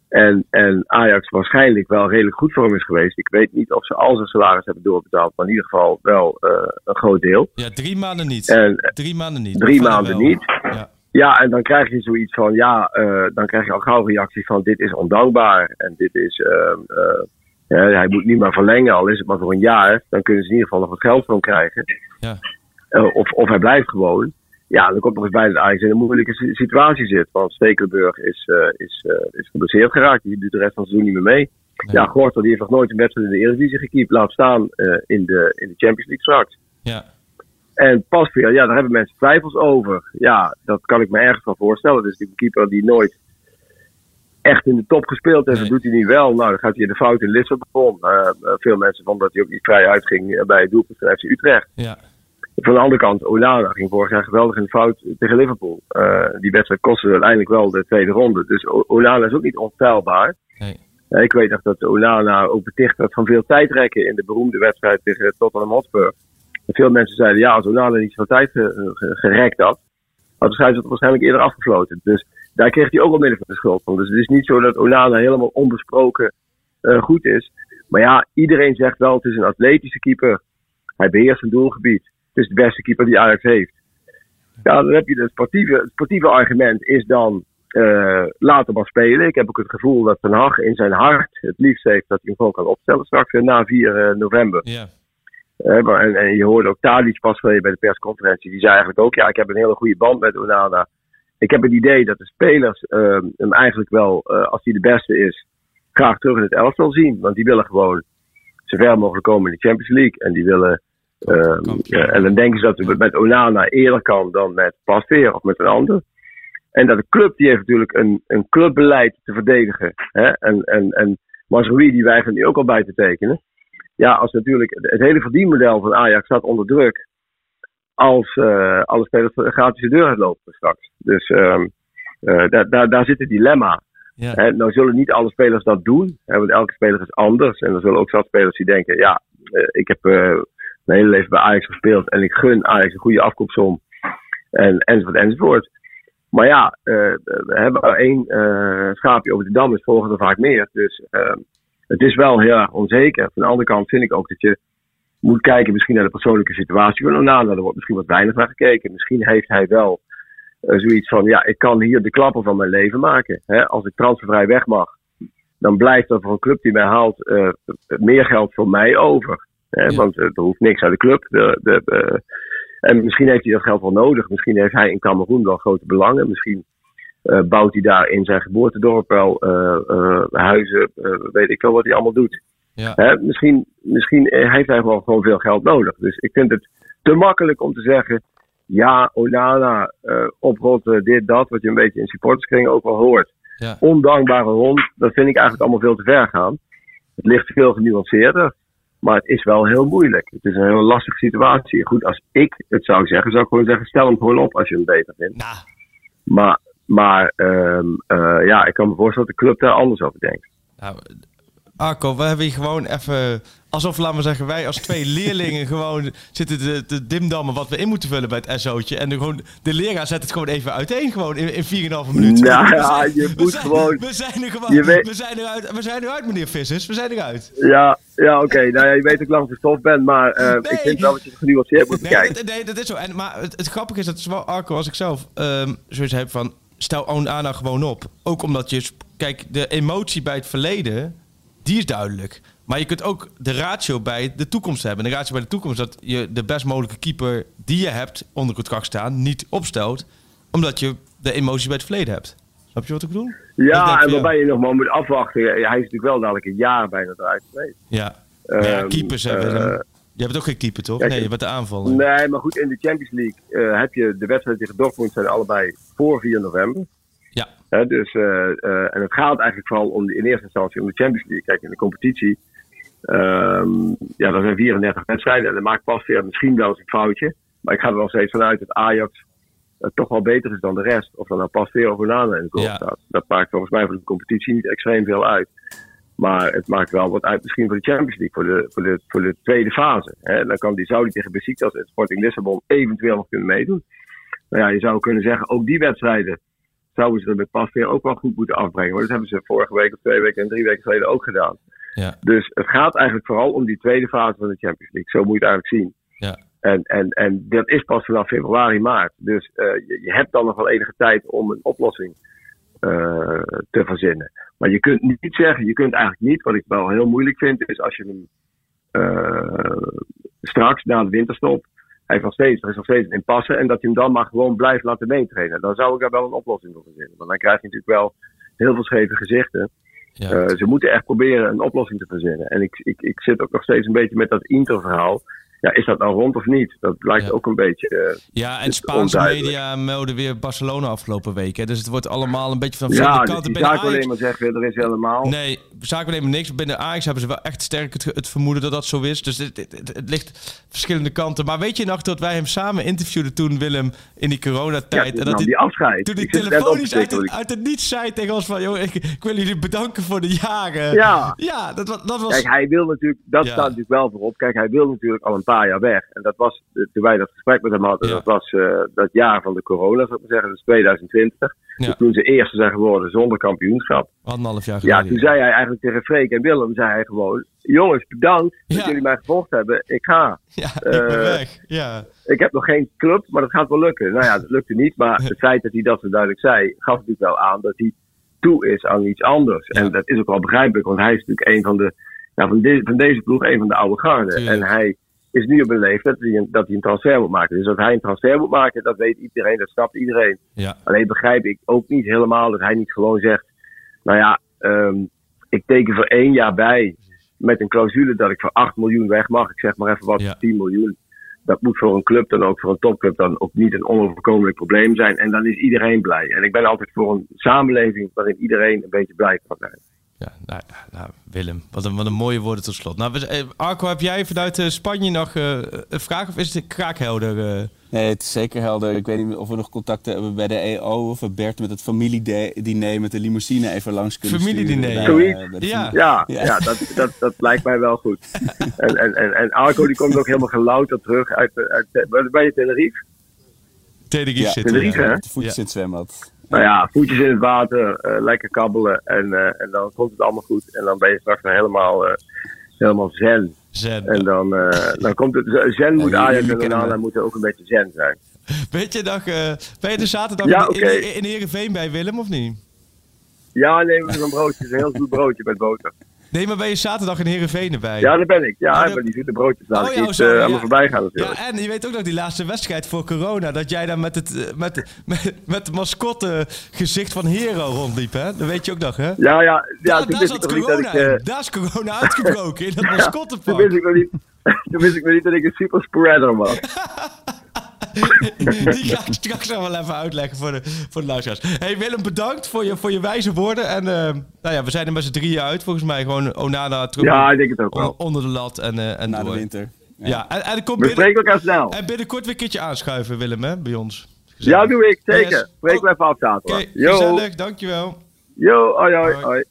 Speaker 6: En, en Ajax waarschijnlijk wel redelijk goed voor hem is geweest. Ik weet niet of ze al zijn salaris hebben doorbetaald, maar in ieder geval wel eh, een groot deel.
Speaker 5: Ja, drie maanden niet.
Speaker 6: En
Speaker 5: drie maanden niet.
Speaker 6: drie maanden
Speaker 5: wel.
Speaker 6: niet.
Speaker 5: Ja.
Speaker 6: Ja, en dan krijg je zoiets van, ja, eh, dan krijg je al gauw reactie van dit is ondankbaar. En dit is, ehm, eh, ja, hij moet niet meer verlengen, al is het maar voor een jaar. Dan kunnen ze in ieder geval nog wat geld van krijgen.
Speaker 5: Ja.
Speaker 6: eh, of, of hij blijft gewoon. Ja, dan komt nog eens bij dat Ajax in een moeilijke si- situatie zit. Want Stekelenburg is, eh is, eh, is geblesseerd geraakt. Die doet de rest van het seizoen niet meer mee. Ja, Gortel die heeft nog nooit een wedstrijd in de Eredivisie gekiept. Laat staan eh, in, de, in de Champions League straks.
Speaker 5: Ja.
Speaker 6: En Pasveer, ja, daar hebben mensen twijfels over. Ja, dat kan ik me ergens wel voorstellen. Natuurlijk een keeper die nooit echt in de top gespeeld heeft.
Speaker 5: Nee.
Speaker 6: Dat doet hij nu wel. Nou, dan gaat hij in de fout in Lissabon. Eh, veel mensen vonden dat hij ook niet vrij uitging eh, bij het doelpunt van FC Utrecht.
Speaker 5: Ja.
Speaker 6: Van de andere kant, Onana ging vorig jaar geweldig in de fout tegen Liverpool. Die wedstrijd kostte uiteindelijk wel de tweede ronde. Dus O- Onana is ook niet onfeilbaar.
Speaker 5: Nee.
Speaker 6: Ik weet nog dat Onana ook beticht werd van veel tijdrekken in de beroemde wedstrijd tegen Tottenham Hotspur. Veel mensen zeiden, ja, als Onana niet zoveel tijd ge- ge- gerekt had, had de scheidsrechter waarschijnlijk eerder afgefloten. Dus daar kreeg hij ook wel midden van de schuld van. Dus het is niet zo dat Onana helemaal onbesproken eh, goed is. Maar ja, iedereen zegt wel, het is een atletische keeper. Hij beheerst een doelgebied. Het is de beste keeper die Ajax heeft. Ja, dan heb je het sportieve, het sportieve argument is dan eh laat hem maar spelen. Ik heb ook het gevoel dat Ten Hag in zijn hart het liefst heeft dat hij hem gewoon kan opstellen straks eh, na 4 eh, november.
Speaker 5: Ja.
Speaker 6: Maar- en, en je hoorde ook Tadic pas geleden bij de persconferentie. Die zei eigenlijk ook, ja, ik heb een hele goede band met Onana. Ik heb het idee dat de spelers eh, hem eigenlijk wel, eh, als hij de beste is, graag terug in het elftal zien. Want die willen gewoon zo ver mogelijk komen in de Champions League. En die willen... eh, eh, en dan denken ze dat het met Onana eerder kan dan met Pasveer of met een ander. En dat de club, die heeft natuurlijk een, een clubbeleid te verdedigen. Hè? En, en, en die weigert nu ook al bij te tekenen. Ja, als natuurlijk het hele verdienmodel van Ajax staat onder druk. Als eh, alle spelers gratis de deur uitlopen straks. Dus ehm, eh, daar, daar, daar zit het dilemma.
Speaker 5: Ja.
Speaker 6: Nou zullen niet alle spelers dat doen. Hè, want elke speler is anders. En er zullen ook zat spelers die denken: ja, eh, ik heb mijn hele leven bij Ajax gespeeld. En ik gun Ajax een goede afkoopsom. En, enzovoort, enzovoort. Maar ja, we hebben één schaapje over de dam, is volgen er vaak meer. Dus ehm, het is wel heel erg onzeker. Van de andere kant vind ik ook dat je moet kijken misschien naar de persoonlijke situatie van Onana. Er wordt misschien wat weinig naar gekeken. Misschien heeft hij wel eh, zoiets van, ja, ik kan hier de klappen van mijn leven maken. Hè? Als ik transfervrij weg mag, dan blijft er voor een club die mij haalt eh, meer geld voor mij over. Hè?
Speaker 5: Ja.
Speaker 6: Want eh, er hoeft niks uit de club. De, de, en misschien heeft hij dat geld wel nodig. Misschien heeft hij in Cameroen wel grote belangen. Misschien eh, bouwt hij daar in zijn geboortedorp wel eh, eh, huizen. weet ik wel wat hij allemaal doet.
Speaker 5: Ja.
Speaker 6: Hè, misschien, misschien heeft hij gewoon, gewoon veel geld nodig. Dus ik vind het te makkelijk om te zeggen. Ja, Onana, oprotten, dit, dat. Wat je een beetje in supporterskringen ook wel hoort.
Speaker 5: Ja.
Speaker 6: Ondankbare hond, dat vind ik eigenlijk allemaal veel te ver gaan. Het ligt veel genuanceerder. Maar het is wel heel moeilijk. Het is een heel lastige situatie. Goed, als ik het zou zeggen, zou ik gewoon zeggen: stel hem gewoon op als je hem beter vindt.
Speaker 5: Nou,
Speaker 6: Maar, maar ehm, eh, ja, ik kan me voorstellen dat de club daar anders over denkt.
Speaker 5: nou, Arco, we hebben hier gewoon even... Alsof, laten we zeggen, wij als twee leerlingen gewoon zitten te, te dimdammen wat we in moeten vullen bij het SO'tje. En de, gewoon, de leraar zet het gewoon even uiteen, gewoon in, in 4,5 minuten.
Speaker 6: Nou ja,
Speaker 5: zijn-
Speaker 6: je moet
Speaker 5: zijn-
Speaker 6: gewoon-
Speaker 5: We zijn er gewoon...
Speaker 6: je weet-
Speaker 5: We zijn eruit, we zijn eruit, meneer Vissers. We zijn eruit.
Speaker 6: Ja, ja oké. Nou ja, je weet ook lang verstof bent, maar eh,
Speaker 5: Nee.
Speaker 6: ik vind wel dat je het genuanceerd moet
Speaker 5: Nee,
Speaker 6: bekijken.
Speaker 5: dat, nee, dat is zo. En, maar het, het grappige is dat zowel Arco als ik zelf ehm zoiets heb van... Stel Onana gewoon op. Ook omdat je... Kijk, de emotie bij het verleden, die is duidelijk. Maar je kunt ook de ratio bij de toekomst hebben. En de ratio bij de toekomst dat je de best mogelijke keeper die je hebt onder contract staan niet opstelt. Omdat je de emotie bij het verleden hebt. Snap je wat ik bedoel?
Speaker 6: Ja, en waarbij je nog maar moet afwachten. Hij is natuurlijk wel dadelijk een jaar bijna eruit geweest.
Speaker 5: Ja. Ja,
Speaker 6: Ehm,
Speaker 5: keepers hebben...
Speaker 6: eh,
Speaker 5: je hebt ook geen keeper, toch?
Speaker 6: kijk,
Speaker 5: nee, je bent de aanval.
Speaker 6: Nee, maar goed, in de Champions League eh, heb je de wedstrijd tegen Dortmund zijn allebei voor 4 november.
Speaker 5: Ja.
Speaker 6: Dus, eh, eh, en het gaat eigenlijk vooral om de, in eerste instantie om de Champions League. Kijk, in de competitie, ehm, ja, er zijn 34 wedstrijden en dan maakt pas weer misschien wel eens een foutje. Maar ik ga er wel steeds vanuit dat Ajax toch wel beter is dan de rest. Of dan nou pas weer of Onana in de goal
Speaker 5: Ja.
Speaker 6: staat. Dat maakt volgens mij voor de competitie niet extreem veel uit. Maar het maakt wel wat uit misschien voor de Champions League, voor de, voor de, voor de tweede fase. Hè. Dan kan die Saudi tegen Besiktas en Sporting Lissabon eventueel nog kunnen meedoen. Nou ja, je zou kunnen zeggen, ook die wedstrijden zouden ze er met Pasveer ook wel goed moeten afbrengen. Maar dat hebben ze vorige week of twee weken en drie weken geleden ook gedaan.
Speaker 5: Ja.
Speaker 6: Dus het gaat eigenlijk vooral om die tweede fase van de Champions League. Zo moet je het eigenlijk zien.
Speaker 5: Ja.
Speaker 6: En, en, en dat is pas vanaf februari, maart. Dus eh, je, je hebt dan nog wel enige tijd om een oplossing eh, te verzinnen. Maar je kunt niet zeggen, je kunt eigenlijk niet, wat ik wel heel moeilijk vind, is als je hem eh, straks na de winterstop hij heeft nog steeds, er is nog steeds een impasse. En dat hij hem dan maar gewoon blijft laten meetrainen. Dan zou ik daar wel een oplossing voor verzinnen. Want dan krijg je natuurlijk wel heel veel scheve gezichten.
Speaker 5: Ja.
Speaker 6: Eh, ze moeten echt proberen een oplossing te verzinnen. En ik, ik, ik zit ook nog steeds een beetje met dat Inter-verhaal. Ja, is dat nou rond of niet? Dat lijkt
Speaker 5: Ja.
Speaker 6: ook een beetje. eh,
Speaker 5: Ja, en Spaanse media melden weer Barcelona afgelopen week. Hè. Dus het wordt allemaal een beetje van
Speaker 6: ja,
Speaker 5: verschillende
Speaker 6: dus
Speaker 5: kanten.
Speaker 6: die
Speaker 5: Binnen
Speaker 6: zaak alleen maar zeggen, er is helemaal.
Speaker 5: Nee, zaken nemen niks. Binnen Ajax hebben ze wel echt sterk het, het vermoeden dat dat zo is. Dus het, het, ligt verschillende kanten. Maar weet je nog dat wij hem samen interviewden toen, Willem, in die
Speaker 6: ja,
Speaker 5: coronatijd? en dat
Speaker 6: die afscheid.
Speaker 5: toen hij telefonisch
Speaker 6: te
Speaker 5: uit het, uit het niets zei tegen ons van... Joh, ik, ik wil jullie bedanken voor de jaren.
Speaker 6: Ja.
Speaker 5: Ja, dat, dat was...
Speaker 6: Kijk, hij wil natuurlijk, dat
Speaker 5: Ja.
Speaker 6: staat natuurlijk wel voorop. Kijk, hij wil natuurlijk al een paar jaar weg. En dat was, toen wij dat gesprek met hem hadden,
Speaker 5: Ja.
Speaker 6: dat was eh, dat jaar van de corona, zou ik maar zeggen, dat is 2020.
Speaker 5: Ja.
Speaker 6: Dus toen ze eerste zijn geworden zonder kampioenschap.
Speaker 5: Anderhalf jaar
Speaker 6: Ja,
Speaker 5: geleden.
Speaker 6: toen zei hij eigenlijk tegen Freek en Willem, zei hij gewoon, jongens, bedankt
Speaker 5: Ja.
Speaker 6: dat jullie mij gevolgd hebben. Ik ga.
Speaker 5: Ja, ik ben
Speaker 6: Eh,
Speaker 5: weg. Ja.
Speaker 6: Ik heb nog geen club, maar dat gaat wel lukken. Nou ja, dat lukte niet. Maar het feit dat hij dat zo duidelijk zei, gaf natuurlijk wel aan dat hij toe is aan iets anders.
Speaker 5: Ja.
Speaker 6: En dat is ook wel begrijpelijk, want hij is natuurlijk een van de, ja, van, de, van deze ploeg, een van de oude garden. En hij is nu op een leeftijd dat hij, een, dat hij een transfer moet maken. Dus dat hij een transfer moet maken, dat weet iedereen, dat snapt iedereen.
Speaker 5: Ja.
Speaker 6: Alleen begrijp ik ook niet helemaal dat hij niet gewoon zegt, nou ja, ehm, ik teken voor één jaar bij met een clausule dat ik voor 8 miljoen weg mag. Ik zeg maar even wat,
Speaker 5: Ja.
Speaker 6: voor 10 miljoen. Dat moet voor een club dan ook, voor een topclub dan ook niet een onoverkomelijk probleem zijn. En dan is iedereen blij. En ik ben altijd voor een samenleving waarin iedereen een beetje blij kan zijn.
Speaker 5: Ja, nou, ja, nou, Willem, wat een, wat een mooie woorden tot slot. Nou, eh, Arco, heb jij vanuit eh, Spanje nog eh, een vraag of is het kraakhelder? eh?
Speaker 4: Nee, het is zeker helder. Ik weet niet of we nog contacten hebben bij de EO of we Bert met het familiediner met de limousine even langs kunnen
Speaker 5: Familiediner.
Speaker 4: bij, de
Speaker 5: Ja.
Speaker 6: Ja,
Speaker 4: Ja.
Speaker 6: ja. dat, dat, dat lijkt mij wel goed. En, en, en, en Arco die komt ook helemaal gelouterd terug uit, uit, uit bij je Tenerife.
Speaker 5: Tenerife
Speaker 4: Ja,
Speaker 5: zitten.
Speaker 6: Tenerife,
Speaker 5: ja.
Speaker 6: hè?
Speaker 4: De voetjes
Speaker 5: Ja.
Speaker 4: in het zwembad.
Speaker 6: Nou ja, voetjes in het water, eh, lekker kabbelen en, eh, en dan komt het allemaal goed. En dan ben je straks helemaal, eh, helemaal zen.
Speaker 5: Zen.
Speaker 6: En dan, dan komt het, zen moet Ajax en
Speaker 4: kennen
Speaker 6: Onana
Speaker 4: me.
Speaker 6: moeten ook een beetje zen zijn.
Speaker 5: Weet je nog, eh, ben je de zaterdag
Speaker 6: Ja,
Speaker 5: in, in, in Heerenveen bij Willem of niet?
Speaker 6: Ja, nee, met een broodje, een heel goed broodje met boter.
Speaker 5: Nee, maar ben je zaterdag in Heerenveen erbij?
Speaker 6: Ja, daar ben ik. Ja, maar die zoete broodjes laat
Speaker 5: Oh,
Speaker 6: ik niet
Speaker 5: sorry,
Speaker 6: eh, aan me voorbij gaan natuurlijk.
Speaker 5: Ja, en je weet ook nog die laatste wedstrijd voor corona, dat jij daar met het, eh, met, met, met mascotte gezicht van Hero rondliep, hè? Dat weet je ook nog, hè?
Speaker 6: Ja, ja, ja,
Speaker 5: daar, daar zat corona
Speaker 6: ik... eh,
Speaker 5: in. Daar is corona uitgebroken, in dat
Speaker 6: ja, toen wist ik nog niet... Toen wist ik nog niet dat ik een super spreader was.
Speaker 5: Die ga ik straks nog wel even uitleggen voor de, voor de luisteraars. Hey Willem, bedankt voor je, voor je wijze woorden. En eh, nou ja, we zijn er met z'n drieën uit, volgens mij. Gewoon Onana terug
Speaker 6: Ja, ik denk het ook
Speaker 5: on-
Speaker 6: wel.
Speaker 5: onder de lat en, eh, en
Speaker 4: Na de
Speaker 5: door.
Speaker 4: winter.
Speaker 5: Ja, en, en, er komt
Speaker 6: We
Speaker 5: binnen,
Speaker 6: spreken elkaar snel.
Speaker 5: en binnenkort weer een keertje aanschuiven, Willem, hè, bij ons.
Speaker 6: Ja, doe ik. Zeker.
Speaker 5: Yes.
Speaker 6: Spreken we
Speaker 5: Oh,
Speaker 6: even af zaterdag.
Speaker 5: Oké,
Speaker 6: Yo.
Speaker 5: gezellig, dankjewel.
Speaker 6: Yo, hoi, hoi,
Speaker 5: Hoi.
Speaker 6: hoi.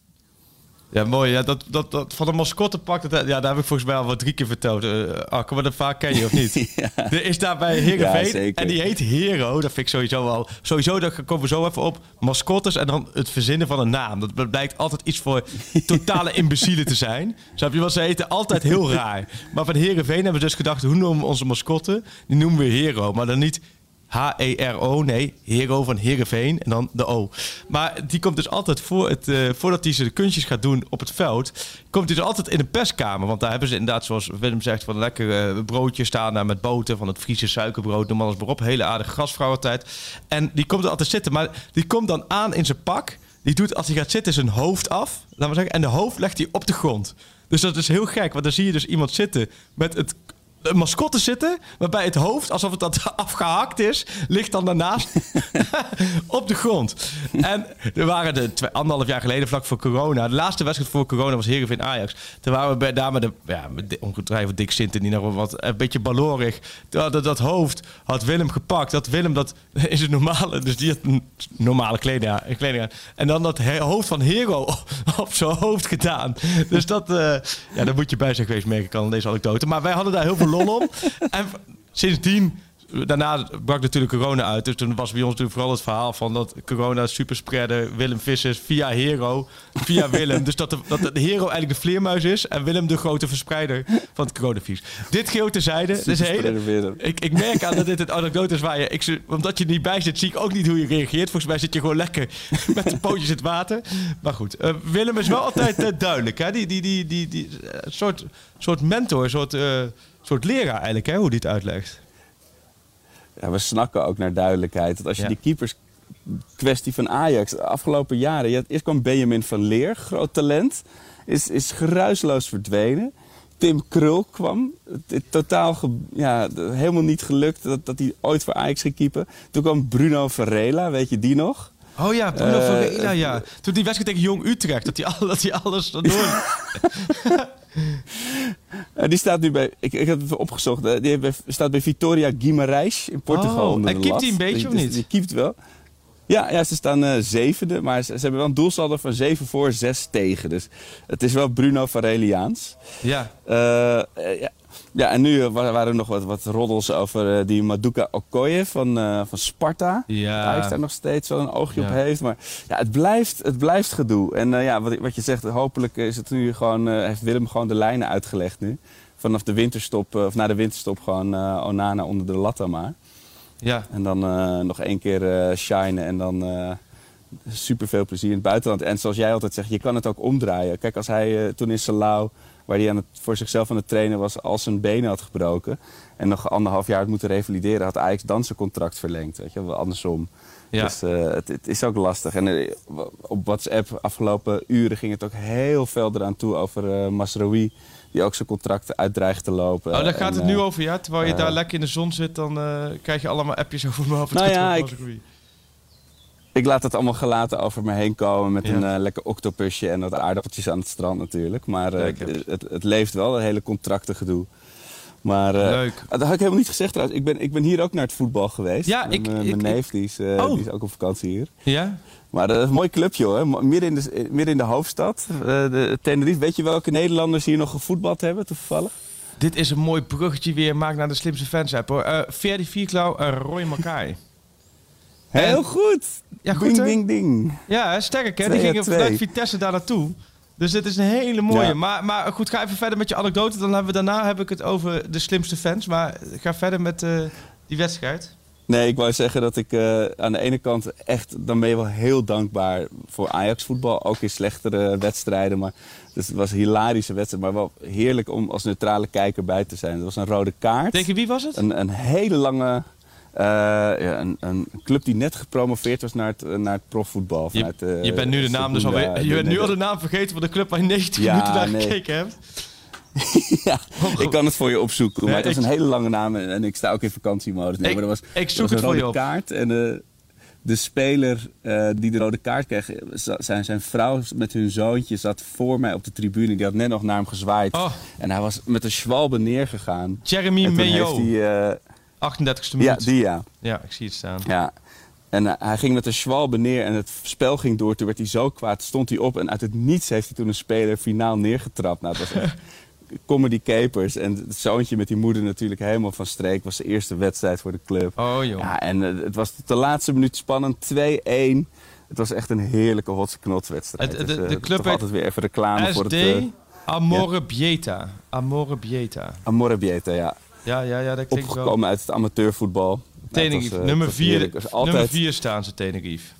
Speaker 5: Ja, mooi. Ja, dat, dat, dat, van de mascottepak, dat, ja, daar heb ik volgens mij al wat drie keer verteld. Uh, Arco, maar dat vaak ken je, of niet? Er is daar bij Heerenveen en die heet Hero. Dat vind ik sowieso wel... Sowieso, daar komen we zo even op. Mascottes en dan het verzinnen van een naam. Dat blijkt altijd iets voor totale imbecielen te zijn. Snap je? Want ze heten altijd heel raar. Maar van Heerenveen hebben we dus gedacht... hoe noemen we onze mascotte? Die noemen we Hero, maar dan niet... H-E-R-O, nee, Hero van Heerenveen en dan de O. Maar die komt dus altijd voor het, eh, voordat hij zijn kunstjes gaat doen op het veld, komt hij dus altijd in de perskamer. Want daar hebben ze inderdaad, zoals Willem zegt, van een lekker eh, broodje staan daar met boter, van het Friese suikerbrood, noem alles maar op. Hele aardige gastvrouw altijd. En die komt er altijd zitten, maar die komt dan aan in zijn pak. Die doet als hij gaat zitten zijn hoofd af, laten we zeggen, en de hoofd legt hij op de grond. Dus dat is heel gek, want dan zie je dus iemand zitten met het een mascotte zitten, waarbij het hoofd, alsof het dat afgehakt is, ligt dan daarnaast op de grond. En er waren de twee, anderhalf jaar geleden, vlak voor corona, de laatste wedstrijd voor corona was Heerenveen Ajax. Toen waren we bij, daar met de, ja, ongetwijfeld Dick Sinten, die nog wat, een beetje ballorig. Dat, dat, hoofd had Willem gepakt. Dat Willem dat in zijn normale, dus die had een normale kleding aan. Kleding aan. En dan dat hoofd van Hero op, zijn hoofd gedaan. Dus dat, eh, ja, daar moet je bij zijn geweest, merk ik al in deze anekdote. Maar wij hadden daar heel veel lol om. En sindsdien Daarna brak natuurlijk corona uit. Dus toen was bij ons natuurlijk vooral het verhaal van dat corona superspreader Willem Vissers via Hero, via Willem. Dus dat de, dat de Hero eigenlijk de vleermuis is en Willem de grote verspreider van het coronavirus. Dit geheel terzijde. Dit is een hele, ik, ik merk aan dat dit een anekdote is waar je... Ik, omdat je er niet bij zit, zie ik ook niet hoe je reageert. Volgens mij zit je gewoon lekker met de pootjes in het water. Maar goed, eh, Willem is wel altijd eh, duidelijk. Hè? Die, die, die, die, die, eh, soort, soort mentor, soort, soort leraar eigenlijk, hè? hoe die het uitlegt.
Speaker 4: ja, we snakken ook naar duidelijkheid. Dat als je
Speaker 5: Ja.
Speaker 4: die keepers kwestie van Ajax de afgelopen jaren. Je had, eerst kwam Benjamin van Leer, groot talent. Is, is geruisloos verdwenen. Tim Krul kwam. Het, totaal ge- ja, helemaal niet gelukt dat, dat hij ooit voor Ajax ging keepen. Toen kwam Bruno Varela, weet je die nog?
Speaker 5: Oh ja, Bruno
Speaker 4: Eh,
Speaker 5: Varela, ja. Toen die wedstrijd tegen Jong Utrecht, dat hij, al, dat hij alles door...
Speaker 4: Eh, die staat nu bij, ik, ik heb het even opgezocht, die bij- staat bij Vitoria Guimarães in Portugal
Speaker 5: Oh, en
Speaker 4: lat.
Speaker 5: hij een beetje,
Speaker 4: Die-
Speaker 5: of niet?
Speaker 4: Die keept wel. Ja, ja, ze staan eh, zevende, maar ze, ze hebben wel een doelsaldo van 7 voor, 6 tegen. Dus het is wel Bruno Vareliaans.
Speaker 5: ja.
Speaker 4: Eh, ja. Ja, en nu eh, wa- waren er nog wat, wat roddels over eh, die Maduka Okoye van, eh, van Sparta.
Speaker 5: Ja.
Speaker 4: Hij daar nog steeds wel een oogje
Speaker 5: Ja.
Speaker 4: op heeft. Maar ja, het blijft, het blijft gedoe. En ja, wat, wat je zegt, hopelijk is het nu gewoon, heeft Willem gewoon de lijnen uitgelegd nu. Vanaf de winterstop, of na de winterstop gewoon Onana onder de lat dan maar.
Speaker 5: Ja.
Speaker 4: En dan nog één keer eh shinen en dan super veel plezier in het buitenland. En zoals jij altijd zegt, je kan het ook omdraaien. Kijk, als hij toen in Salau, waar hij aan het, voor zichzelf aan het trainen was, al zijn benen had gebroken. En nog anderhalf jaar had moeten revalideren, had Ajax dan zijn contract verlengd. Weet je, wel andersom.
Speaker 5: Ja.
Speaker 4: Dus eh, het, het is ook lastig. En eh, op WhatsApp afgelopen uren ging het ook heel veel eraan toe over Masraoui. Die ook zijn contract uitdreigt te lopen.
Speaker 5: Oh, daar gaat
Speaker 4: En,
Speaker 5: het nu over, ja? Terwijl je daar lekker in de zon zit, dan krijg je allemaal appjes over me af.
Speaker 4: Nou ja, ik- Ik laat het allemaal gelaten over me heen komen met
Speaker 5: Ja.
Speaker 4: een eh, lekker octopusje en wat aardappeltjes aan het strand natuurlijk. Maar eh, het, het, leeft wel, het hele contractengedoe. Maar eh,
Speaker 5: Leuk.
Speaker 4: dat had ik helemaal niet gezegd trouwens. Ik ben, ik ben hier ook naar het voetbal geweest.
Speaker 5: Ja, ik-
Speaker 4: Mijn
Speaker 5: ik-
Speaker 4: neef die is,
Speaker 5: Oh.
Speaker 4: die is ook op vakantie hier.
Speaker 5: Ja?
Speaker 4: Maar dat is een mooi clubje hoor. Midden in de, midden in de hoofdstad. De Tenerife. Weet je welke Nederlanders hier nog gevoetbald hebben toevallig?
Speaker 5: Dit is een mooi bruggetje weer, maak naar de slimste fans app hoor. Ferdi Vierklauw en Roy Makai.
Speaker 4: Heel goed.
Speaker 5: Ja, goed
Speaker 4: ding, ding, ding.
Speaker 5: Ja, sterk hè. Die gingen vanuit Vitesse daar naartoe. Dus dit is een hele mooie.
Speaker 4: Ja.
Speaker 5: Maar, maar goed, ga even verder met je anekdote. Dan hebben we daarna heb ik het over de slimste fans. Maar ga verder met eh, die wedstrijd.
Speaker 4: Nee, ik wou zeggen dat ik eh, aan de ene kant echt... Dan ben je wel heel dankbaar voor Ajax voetbal. Ook in slechtere wedstrijden. Maar dus het was een hilarische wedstrijd. Maar wel heerlijk om als neutrale kijker bij te zijn. Het was een rode kaart.
Speaker 5: Tegen wie was het?
Speaker 4: Een, een hele lange... eh, ja, een, een club die net gepromoveerd was naar het, eh, naar het profvoetbal.
Speaker 5: Je,
Speaker 4: Vanuit, eh,
Speaker 5: je bent nu de naam dus alweer. Je bent nu al de naam vergeten van de club waar je 90
Speaker 4: Ja,
Speaker 5: minuten naar
Speaker 4: nee.
Speaker 5: gekeken hebt.
Speaker 4: ja, ik kan het voor je opzoeken. Maar het was
Speaker 5: ik-
Speaker 4: een hele lange naam en, en ik sta ook in vakantiemodus. Nee,
Speaker 5: Ik-
Speaker 4: maar er was,
Speaker 5: ik zoek
Speaker 4: was
Speaker 5: het voor je
Speaker 4: rode
Speaker 5: op.
Speaker 4: kaart en de, de speler die de rode kaart kreeg, zijn, zijn vrouw met hun zoontje zat voor mij op de tribune. Die had net nog naar hem gezwaaid.
Speaker 5: Oh.
Speaker 4: En hij was met een schwalbe neergegaan.
Speaker 5: Jeremy Mayo.
Speaker 4: Heeft hij... eh,
Speaker 5: 38e
Speaker 4: ja,
Speaker 5: minuut.
Speaker 4: die ja.
Speaker 5: Ja, ik zie het staan.
Speaker 4: Ja. En eh, hij ging met een schwalbe neer en het spel ging door. Toen werd hij zo kwaad, stond hij op en uit het niets heeft hij toen een speler finaal neergetrapt. Nou, het was echt comedy capers. En het zoontje met die moeder natuurlijk helemaal van streek. was de eerste wedstrijd voor de club.
Speaker 5: Oh joh.
Speaker 4: Ja, en eh, het was tot de laatste minuut spannend, 2-1. Het was echt een heerlijke hotse knotswedstrijd.
Speaker 5: Het- de-
Speaker 4: Dus,
Speaker 5: de club heet
Speaker 4: altijd weer even reclame voor
Speaker 5: SD
Speaker 4: het... eh,
Speaker 5: Amore Bieta. Amore Bieta.
Speaker 4: Amore Bieta, ja.
Speaker 5: Ja, ja, ja, dat klinkt wel.
Speaker 4: Opgekomen uit het amateurvoetbal. Was,
Speaker 5: Tenerife.
Speaker 4: eh,
Speaker 5: nummer
Speaker 4: het was heerlijk.
Speaker 5: 4
Speaker 4: Het was altijd-
Speaker 5: nummer vier staan ze Tenerife.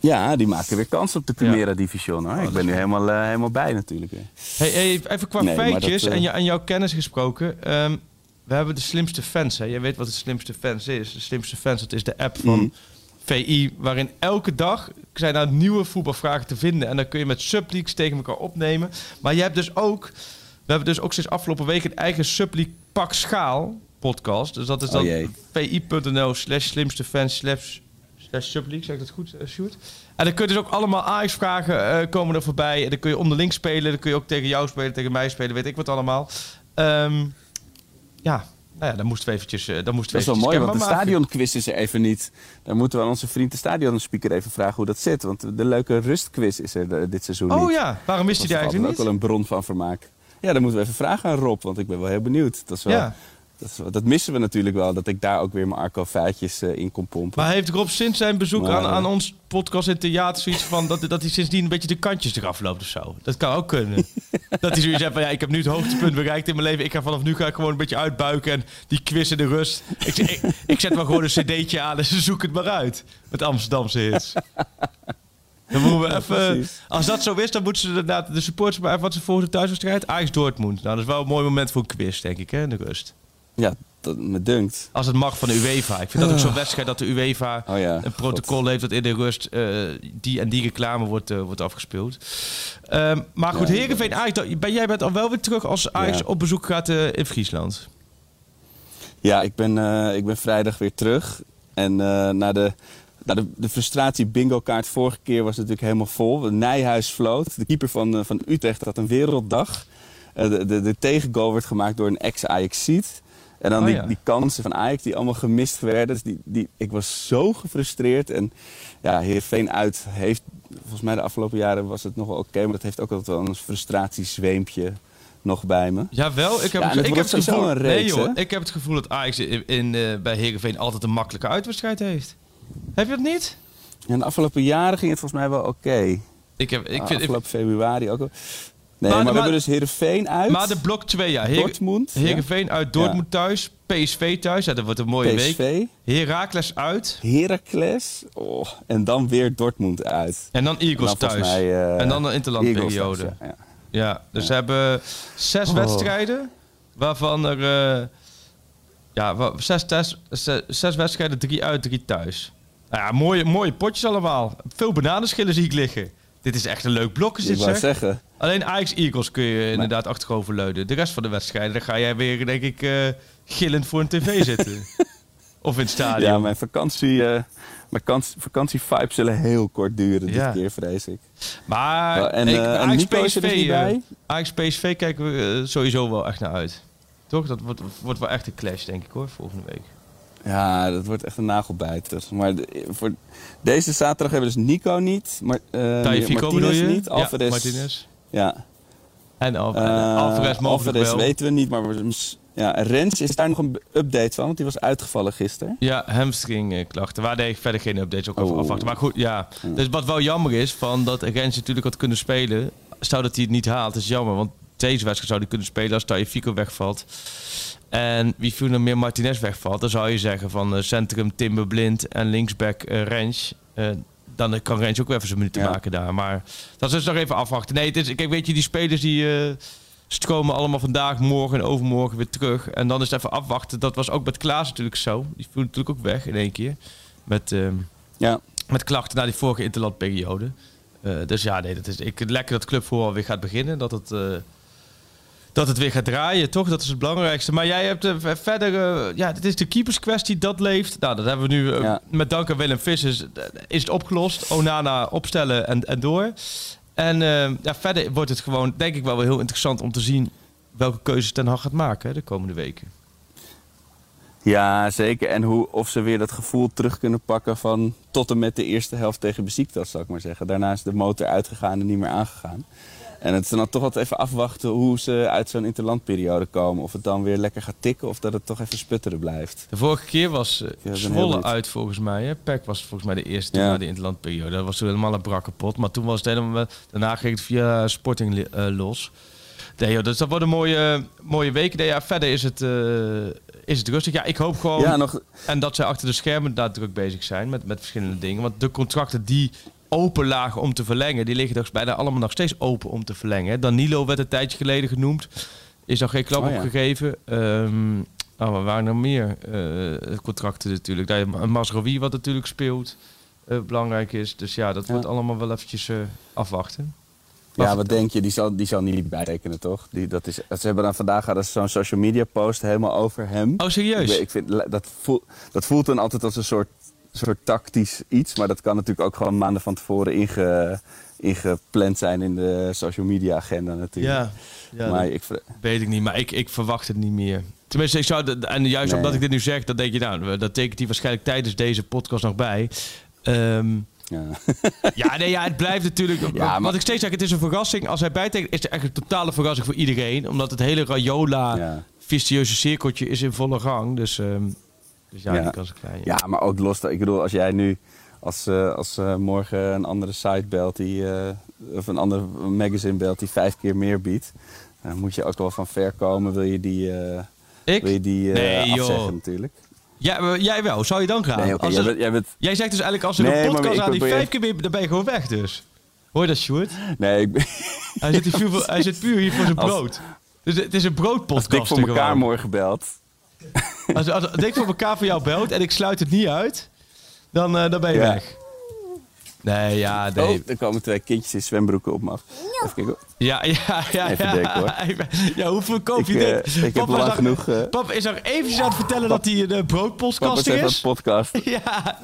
Speaker 4: Ja, die maken weer kans op de
Speaker 5: Ja.
Speaker 4: Primera Division. Hoor.
Speaker 5: Oh,
Speaker 4: ik ben nu helemaal, eh, helemaal bij natuurlijk.
Speaker 5: Hey, hey, even qua
Speaker 4: Nee,
Speaker 5: feitjes
Speaker 4: dat, eh,
Speaker 5: en, en jouw kennis gesproken. Ehm, we hebben de slimste fans. Hè? Je weet wat de slimste fans is. De slimste fans, dat is de app van
Speaker 4: Mhm.
Speaker 5: VI. Waarin elke dag zijn er nieuwe voetbalvragen te vinden. En dan kun je met subleaks tegen elkaar opnemen. Maar je hebt dus ook... We hebben dus ook sinds afgelopen week een eigen subleak pak schaal podcast. Dus dat is
Speaker 4: Oh
Speaker 5: dan
Speaker 4: jee.
Speaker 5: vi.nl slash slimste fans slash subleak. Zeg ik dat goed, eh, Sjoerd? En dan kun je dus ook allemaal Ajax-vragen eh, komen er voorbij. En dan kun je onderling spelen. Dan kun je ook tegen jou spelen, tegen mij spelen. Weet ik wat allemaal. Ehm, ja, nou ja, dan moesten we eventjes... eh, dan moesten
Speaker 4: Dat
Speaker 5: we
Speaker 4: is wel mooi, want de stadionquiz is er even niet. Dan moeten we aan onze vriend de stadionspeaker even vragen hoe dat zit. Want de leuke rustquiz is er dit seizoen niet.
Speaker 5: Oh ja, waarom
Speaker 4: Dat is
Speaker 5: die eigenlijk
Speaker 4: ook wel
Speaker 5: niet?
Speaker 4: een bron van vermaak. Ja, dan moeten we even vragen aan Rob, want ik ben wel heel benieuwd. Dat, is wel,
Speaker 5: Ja.
Speaker 4: dat, is dat missen we natuurlijk wel, dat ik daar ook weer mijn Arco feitjes eh, in kon pompen.
Speaker 5: Maar heeft Rob sinds zijn bezoek
Speaker 4: Maar,
Speaker 5: aan, aan ons podcast en theater zoiets van dat, dat hij sindsdien een beetje de kantjes eraf loopt of zo? Dat kan ook kunnen. dat hij zoiets heeft van ja, ik heb nu het hoogtepunt bereikt in mijn leven. Ik ga vanaf nu ga ik gewoon een beetje uitbuiken en die quiz in de rust. Ik, ik, ik zet wel gewoon een cd'tje aan en ze zoeken het maar uit. Met Amsterdamse hits. Dan moeten we even, als dat zo is, dan moeten ze inderdaad de supporters maar even wat ze volgende thuiswedstrijd. Ajax Dortmund. Nou, dat is wel een mooi moment voor een quiz, denk ik, hè, in de rust.
Speaker 4: Ja, dat me dunkt.
Speaker 5: Als het mag van de UEFA. Ik vind dat ook zo'n wedstrijd dat de UEFA
Speaker 4: Oh ja,
Speaker 5: een protocol heeft dat in de rust eh, die en die reclame wordt, eh, wordt afgespeeld. Ehm, maar goed,
Speaker 4: Ja,
Speaker 5: Heerenveen Ajax, ben jij bent al wel weer terug als Ajax
Speaker 4: Ja.
Speaker 5: op bezoek gaat eh, in Friesland.
Speaker 4: Ja, ik ben, ik ben vrijdag weer terug. En na de, na de, de frustratie bingo kaart vorige keer was natuurlijk helemaal vol. Nijhuis floot. De keeper van, eh, van Utrecht had een werelddag. Eh, de, de, de tegengoal werd gemaakt door een ex-Ajax-seat. En dan
Speaker 5: Oh
Speaker 4: die,
Speaker 5: ja.
Speaker 4: die kansen van Ajax die allemaal gemist werden. Dus die, die, ik was zo gefrustreerd. En ja, Heerenveen uit heeft... Volgens mij de afgelopen jaren was het nog wel oké. maar dat heeft ook altijd wel een frustratiezweempje nog bij me.
Speaker 5: Jawel, ik heb,
Speaker 4: Ja,
Speaker 5: het, ik heb het gevoel, nee, joh,
Speaker 4: hè?
Speaker 5: ik heb het gevoel dat Ajax in, in, eh, bij Heerenveen altijd een makkelijke uitwedstrijd heeft. Heb je dat niet?
Speaker 4: En de afgelopen jaren ging het volgens mij wel oké.
Speaker 5: Ik heb, ik
Speaker 4: Ah,
Speaker 5: vind,
Speaker 4: afgelopen februari ook al. Nee,
Speaker 5: Maar-
Speaker 4: maar, we
Speaker 5: maar-
Speaker 4: hebben dus Heerenveen uit.
Speaker 5: maar de blok 2, ja. Heer,
Speaker 4: Dortmund. ja.
Speaker 5: Heerenveen uit Dortmund thuis, PSV thuis, ja, dat wordt een mooie week.
Speaker 4: PSV.
Speaker 5: Heracles uit
Speaker 4: Heracles. Oh, en dan weer Dortmund uit.
Speaker 5: en dan Eagles
Speaker 4: En dan volgens
Speaker 5: thuis.
Speaker 4: mij, eh,
Speaker 5: en dan een interlandperiode.
Speaker 4: Thuis, ja, ja.
Speaker 5: Ja, dus ze hebben zes
Speaker 4: Oh.
Speaker 5: wedstrijden, waarvan er eh, ja, zes, zes, zes wedstrijden, drie uit, drie thuis. Nou ja, mooie, mooie potjes allemaal. Veel bananenschillen zie ik liggen. Dit is echt een leuk blok, is
Speaker 4: Ik
Speaker 5: dit
Speaker 4: wou
Speaker 5: zeg.
Speaker 4: zeggen.
Speaker 5: Alleen Ajax Eagles kun je inderdaad achterover leuden. De rest van de wedstrijden, daar ga jij weer, denk ik, eh, gillend voor een tv zitten. of in het stadion.
Speaker 4: Ja, mijn vakantie... eh mijn kans, vakantievibes zullen heel kort duren
Speaker 5: Ja.
Speaker 4: dit keer, vrees ik.
Speaker 5: Maar
Speaker 4: en,
Speaker 5: ik,
Speaker 4: en
Speaker 5: PSV,
Speaker 4: dus niet
Speaker 5: eh,
Speaker 4: bij?
Speaker 5: Ajax PSV kijken we sowieso wel echt naar uit. Toch? Dat wordt, wordt wel echt een clash, denk ik hoor, volgende week.
Speaker 4: Ja, dat wordt echt een nagelbijter. Maar de- voor deze zaterdag hebben we dus Nico niet. Maar, uh,
Speaker 5: Tagliafico bedoel je?
Speaker 4: niet. Alvarez.
Speaker 5: Ja, Martinez.
Speaker 4: Ja.
Speaker 5: En Al en Alvarez mogelijk
Speaker 4: Alvarez
Speaker 5: wel.
Speaker 4: weten we niet, maar ja, Rens is daar nog een update van, want die was uitgevallen gisteren.
Speaker 5: Ja, hamstringklachten. Waar deed ik verder geen updates ook over
Speaker 4: Oh.
Speaker 5: afwachten. Maar goed, ja. Dus wat wel jammer is, van dat Rens natuurlijk had kunnen spelen. Zou dat hij het niet haalt, is jammer. Want deze wedstrijd zou hij kunnen spelen als Tagliafico wegvalt. En wie viel er meer Martinez wegvalt, dan zou je zeggen van eh, centrum Timber Blind en linksback eh Rens. Eh, dan kan Rens ook wel even zijn minuten
Speaker 4: Ja.
Speaker 5: maken daar. Maar dat is dus nog even afwachten. Nee, het is, kijk, weet je, die spelers die stromen allemaal vandaag, morgen en overmorgen weer terug. En dan is het even afwachten. Dat was ook met Klaas natuurlijk zo. Die viel natuurlijk ook weg in één keer. Met, ehm,
Speaker 4: Ja,
Speaker 5: met klachten na die vorige interlandperiode. Eh dus ja, nee, dat is ik, lekker dat clubvoetbal weer gaat beginnen. Dat het, dat het weer gaat draaien, toch? Dat is het belangrijkste. Maar jij hebt eh, verder... eh, ja, dit is de keeperskwestie, dat leeft. Nou, dat hebben we nu eh,
Speaker 4: Ja.
Speaker 5: met dank aan Willem Vissers... is het opgelost. Onana opstellen en, en door. En ja, verder wordt het gewoon, denk ik wel heel interessant om te zien... welke keuzes Ten Hag gaat maken hè, de komende weken.
Speaker 4: ja zeker. En hoe, of ze weer dat gevoel terug kunnen pakken van tot en met de eerste helft tegen Besiktas, zal ik maar zeggen. Daarna is de motor uitgegaan en niet meer aangegaan. En het is dan toch altijd even afwachten hoe ze uit zo'n interlandperiode komen. Of het dan weer lekker gaat tikken of dat het toch even sputteren blijft.
Speaker 5: De vorige keer was eh,
Speaker 4: heel
Speaker 5: Zwolle uit volgens mij. Hè? PEC was volgens mij de eerste
Speaker 4: Ja.
Speaker 5: na de interlandperiode. Dat was toen helemaal een brakke pot. Maar toen was het helemaal... Daarna ging het via Sporting eh, los. Nee, joh, dus dat wordt een mooie, mooie week. Nee, ja, verder is het, eh, is het rustig. Ja, ik hoop gewoon...
Speaker 4: Ja, nog,
Speaker 5: En dat zij achter de schermen daar druk bezig zijn met, met verschillende dingen. Want de contracten die open lagen om te verlengen, die liggen dus bijna allemaal nog steeds open om te verlengen. Danilo werd een tijdje geleden genoemd. Is nog geen klap
Speaker 4: Oh ja.
Speaker 5: opgegeven. Ehm oh, waar waren er meer eh, contracten natuurlijk? Daar een Masrowi wat natuurlijk speelt. eh, belangrijk is. Dus ja, dat
Speaker 4: Ja.
Speaker 5: wordt allemaal wel eventjes eh, afwachten.
Speaker 4: Ja, wat denk je? Die zal, die zal niet bijrekenen, toch? Die, dat is, ze hebben dan vandaag hadden zo'n social media post helemaal over hem.
Speaker 5: Oh, serieus?
Speaker 4: Ik, ik vind, dat, voelt, dat voelt dan altijd als een soort, soort tactisch iets. Maar dat kan natuurlijk ook gewoon maanden van tevoren inge, ingepland zijn in de social media agenda natuurlijk.
Speaker 5: Ja, ja
Speaker 4: maar ik,
Speaker 5: weet ik niet. Maar ik, ik verwacht het niet meer. Tenminste, ik zou en juist
Speaker 4: Nee.
Speaker 5: omdat ik dit nu zeg, dan denk je, nou, dat tekent hij waarschijnlijk tijdens deze podcast nog bij. Ehm,
Speaker 4: ja.
Speaker 5: ja, nee, ja, het blijft natuurlijk.
Speaker 4: Ja, maar-
Speaker 5: Wat ik steeds zeg, het is een verrassing. Als hij bijtekent, is het echt een totale verrassing voor iedereen. Omdat het hele Rayola
Speaker 4: Ja.
Speaker 5: vicieuze cirkeltje is in volle gang. Dus, ehm, dus ja,
Speaker 4: Ja.
Speaker 5: die kans is klein.
Speaker 4: ja, maar ook los. Ik bedoel, als jij nu als, eh, als eh, morgen een andere site belt die, eh, of een ander magazine belt die vijf keer meer biedt, dan moet je ook wel van ver komen. Wil je die, eh,
Speaker 5: Ik?
Speaker 4: wil je die
Speaker 5: Nee, joh.
Speaker 4: afzeggen natuurlijk.
Speaker 5: Ja, jij wel. Zou je dan gaan?
Speaker 4: Nee,
Speaker 5: Als
Speaker 4: jij, bent, jij bent-
Speaker 5: Jij zegt dus eigenlijk als er
Speaker 4: Nee,
Speaker 5: een
Speaker 4: maar
Speaker 5: podcast
Speaker 4: ik
Speaker 5: aan die
Speaker 4: probeer-
Speaker 5: vijf keer weer, dan ben je gewoon weg dus. Hoor je dat, Sjoerd?
Speaker 4: Nee, ik ben,
Speaker 5: Hij zit, hier puur, voor- hij zit puur hier voor zijn
Speaker 4: Als-
Speaker 5: brood. Dus het is een
Speaker 4: als dik
Speaker 5: broodpodcast.
Speaker 4: voor elkaar
Speaker 5: gewoon.
Speaker 4: morgen belt.
Speaker 5: Als, als, als ik voor elkaar voor jou belt en ik sluit het niet uit, dan, eh, dan ben je
Speaker 4: Ja.
Speaker 5: weg. Nee, ja, nee.
Speaker 4: Oh, er komen twee kindjes in zwembroeken op me af. Even kijken. hoor.
Speaker 5: Ja, ja, ja.
Speaker 4: Even
Speaker 5: ja.
Speaker 4: denken, hoor.
Speaker 5: Ja, hoeveel koop je
Speaker 4: eh,
Speaker 5: dit?
Speaker 4: ik heb
Speaker 5: Papa is
Speaker 4: lang genoeg... eh
Speaker 5: Papa is nog eventjes aan het vertellen dat hij een uh,
Speaker 4: Papa
Speaker 5: broodpostkast
Speaker 4: is even
Speaker 5: is.
Speaker 4: een podcast.
Speaker 5: Ja.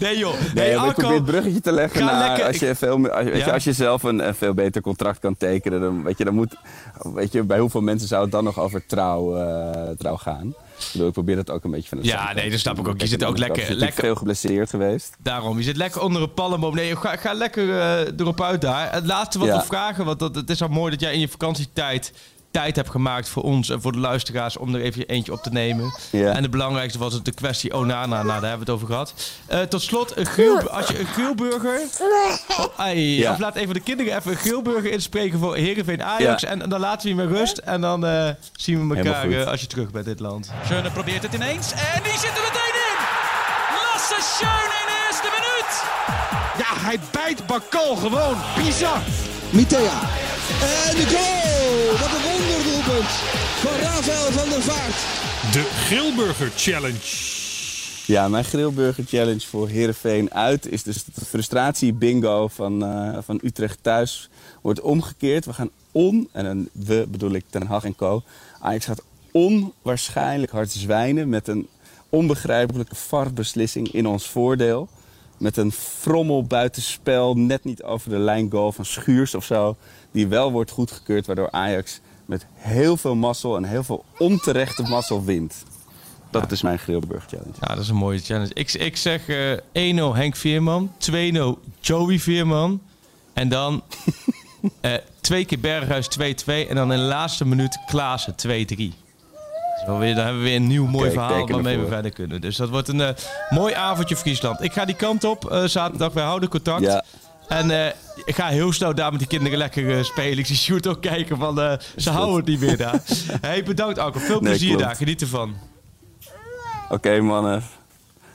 Speaker 5: Nee joh.
Speaker 4: Nee,
Speaker 5: Nee,
Speaker 4: maar ik probeer het bruggetje te leggen
Speaker 5: ga
Speaker 4: naar
Speaker 5: lekker-
Speaker 4: als je, veel, als,
Speaker 5: Ja.
Speaker 4: je, als je zelf een, een veel beter contract kan tekenen, dan, weet je, dan moet, weet je, bij hoeveel mensen zou het dan nog over trouw, eh, trouw gaan? Ik, bedoel, ik probeer dat ook een beetje van de
Speaker 5: Ja, nee, dat snap ik ook. Je zit ook lekker- lekker-
Speaker 4: veel geblesseerd geweest.
Speaker 5: Daarom, je zit lekker onder een palmboom. Nee, ga, ga lekker eh, erop uit daar. Het laatste wat
Speaker 4: Ja.
Speaker 5: we vragen, want dat, het is al mooi dat jij in je vakantietijd tijd hebt gemaakt voor ons en voor de luisteraars om er even eentje op te nemen.
Speaker 4: Ja.
Speaker 5: En het belangrijkste was het de kwestie Onana. Nou, daar hebben we het over gehad. Eh, tot slot, een grill, als je een grillburger... Oh, ai,
Speaker 4: Ja.
Speaker 5: Of laat even de kinderen even een grillburger inspreken voor Heerenveen Ajax.
Speaker 4: Ja.
Speaker 5: En, dan laten we je met rust. En dan eh, zien we elkaar eh, als je terug bent in dit land.
Speaker 1: Schöne probeert het ineens en die zit er meteen in. Lasse Schöne in de eerste minuut. Ja, hij bijt Bakal gewoon. Bizar.
Speaker 7: Mitea. En de goal! Wat een van Rafael van der Vaart.
Speaker 3: De Grillburger Challenge.
Speaker 4: Ja, mijn grillburger challenge voor Heerenveen uit is dus de frustratie bingo van, eh, van Utrecht thuis wordt omgekeerd. We gaan on, en dan we bedoel ik Ten Hag en co. Ajax gaat onwaarschijnlijk hard zwijnen met een onbegrijpelijke VAR-beslissing in ons voordeel. Met een frommel buitenspel, net niet over de lijn goal van Schuurs of zo. Die wel wordt goedgekeurd, waardoor Ajax met heel veel mazzel en heel veel onterechte mazzel wint. Dat is mijn grillburger challenge.
Speaker 5: Ja, dat is een mooie challenge. Ik, ik zeg eh 1-0 Henk Veerman, 2-0 Joey Veerman. En dan eh, twee keer Berghuis 2-2. En dan in de laatste minuut Klaassen 2-3. Dus wel weer, dan hebben we weer een nieuw mooi verhaal waarmee we verder kunnen. Dus dat wordt een eh, mooi avondje Friesland. Ik ga die kant op zaterdag. Wij houden contact.
Speaker 4: Ja.
Speaker 5: En eh, ik ga heel snel daar met die kinderen lekker eh, spelen. Ik zie Sjoerd ook kijken van eh, ze houden het niet meer daar. hey, bedankt Alko. Veel
Speaker 4: Nee,
Speaker 5: plezier
Speaker 4: klopt.
Speaker 5: daar. Geniet ervan.
Speaker 4: Oké mannen,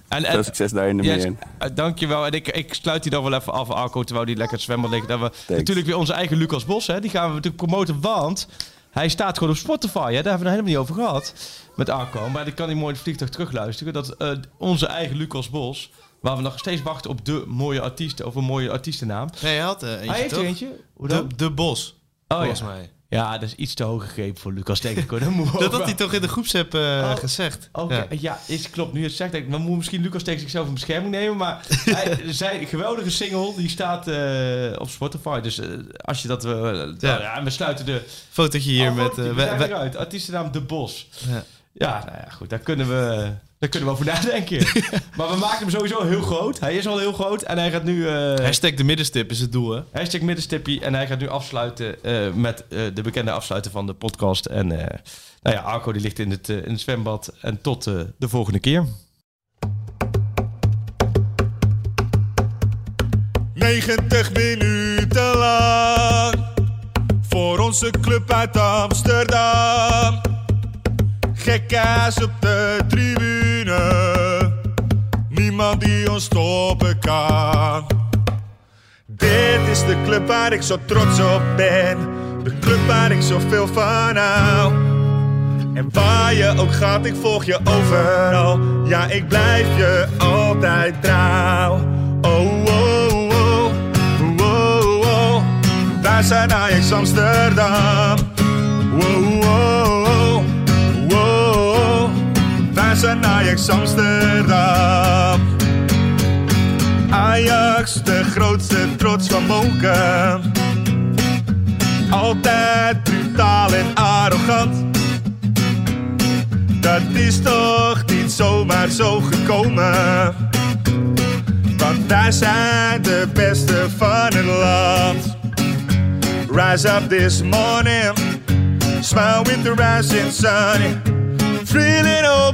Speaker 5: En,
Speaker 4: veel succes daar in de
Speaker 5: Yes,
Speaker 4: meer.
Speaker 5: dankjewel. En ik, ik sluit die dan wel even af, Arco, terwijl die lekker het zwembad ligt. Dat we natuurlijk weer onze eigen Lucas Bos, hè, die gaan we natuurlijk promoten, want hij staat gewoon op Spotify. Hè, daar hebben we het helemaal niet over gehad met Arco. Maar die kan hij mooi in het vliegtuig terugluisteren. Dat onze eigen Lucas Bos, waar we nog steeds wachten op de mooie artiest, of een mooie artiestennaam.
Speaker 2: Nee, hij had eh, eentje,
Speaker 5: hij heeft
Speaker 2: toch?
Speaker 5: eentje. Hoe
Speaker 2: De,
Speaker 5: dan?
Speaker 2: de Bos,
Speaker 5: Oh,
Speaker 2: volgens
Speaker 5: ja.
Speaker 2: mij.
Speaker 5: Ja, dat is iets te hoog gegrepen voor Lucas, denk ik. hoor. Dat, moet
Speaker 2: Dat had hij toch in de groepsapp eh,
Speaker 5: Oh.
Speaker 2: gezegd.
Speaker 5: Oké,
Speaker 2: Ja.
Speaker 5: ja. is, klopt. Nu het zegt, denk ik, dan moet misschien Lucas tegen zichzelf in bescherming nemen. Maar hij, zijn geweldige single, die staat eh, op Spotify. Dus als je dat... eh nou ja, we sluiten de...
Speaker 2: Fotootje hier
Speaker 5: Oh,
Speaker 2: met... eh,
Speaker 5: we
Speaker 2: we- we-.
Speaker 5: Artiestennaam De Bos.
Speaker 2: Ja.
Speaker 5: Ja, nou ja, goed. Daar kunnen we... Daar kunnen we over nadenken. maar we maken hem sowieso heel groot. Hij is al heel groot. En hij gaat nu... eh
Speaker 2: Hashtag de middenstip is het doel, hè?
Speaker 5: hashtag middenstippie. En hij gaat nu afsluiten eh, met eh, de bekende afsluiten van de podcast. En eh, nou ja, Arco die ligt in het, in het zwembad. En tot de volgende keer.
Speaker 3: 90 minuten lang. Voor onze club uit Amsterdam. Gekkaas op de tribune. Niemand die ons stoppen kan. Dit is de club waar ik zo trots op ben. De club waar ik zoveel van hou. En waar je ook gaat, ik volg je overal. Ja, ik blijf je altijd trouw. Oh, oh, oh, oh, oh, oh. Wij zijn Ajax Amsterdam. Wij zijn Ajax Amsterdam. Ajax, de grootste trots van Monken. Altijd brutaal en arrogant. Dat is toch niet zomaar zo gekomen. Want wij zijn de beste van het land. Rise up this morning, smile with the rising sun. Three little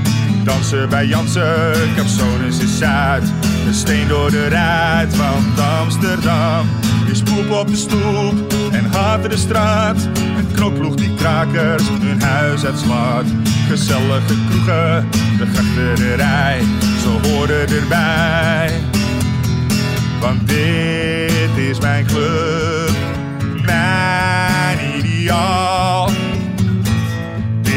Speaker 3: Dansen bij Jansen, Capsones is Zuid. Een steen door de ruit, want Amsterdam is poep op de stoep en haat de straat. Een knokploeg die krakers hun huis uitslaat. Gezellige kroegen, de grachterij, ze horen erbij. Want dit is mijn club, mijn ideaal.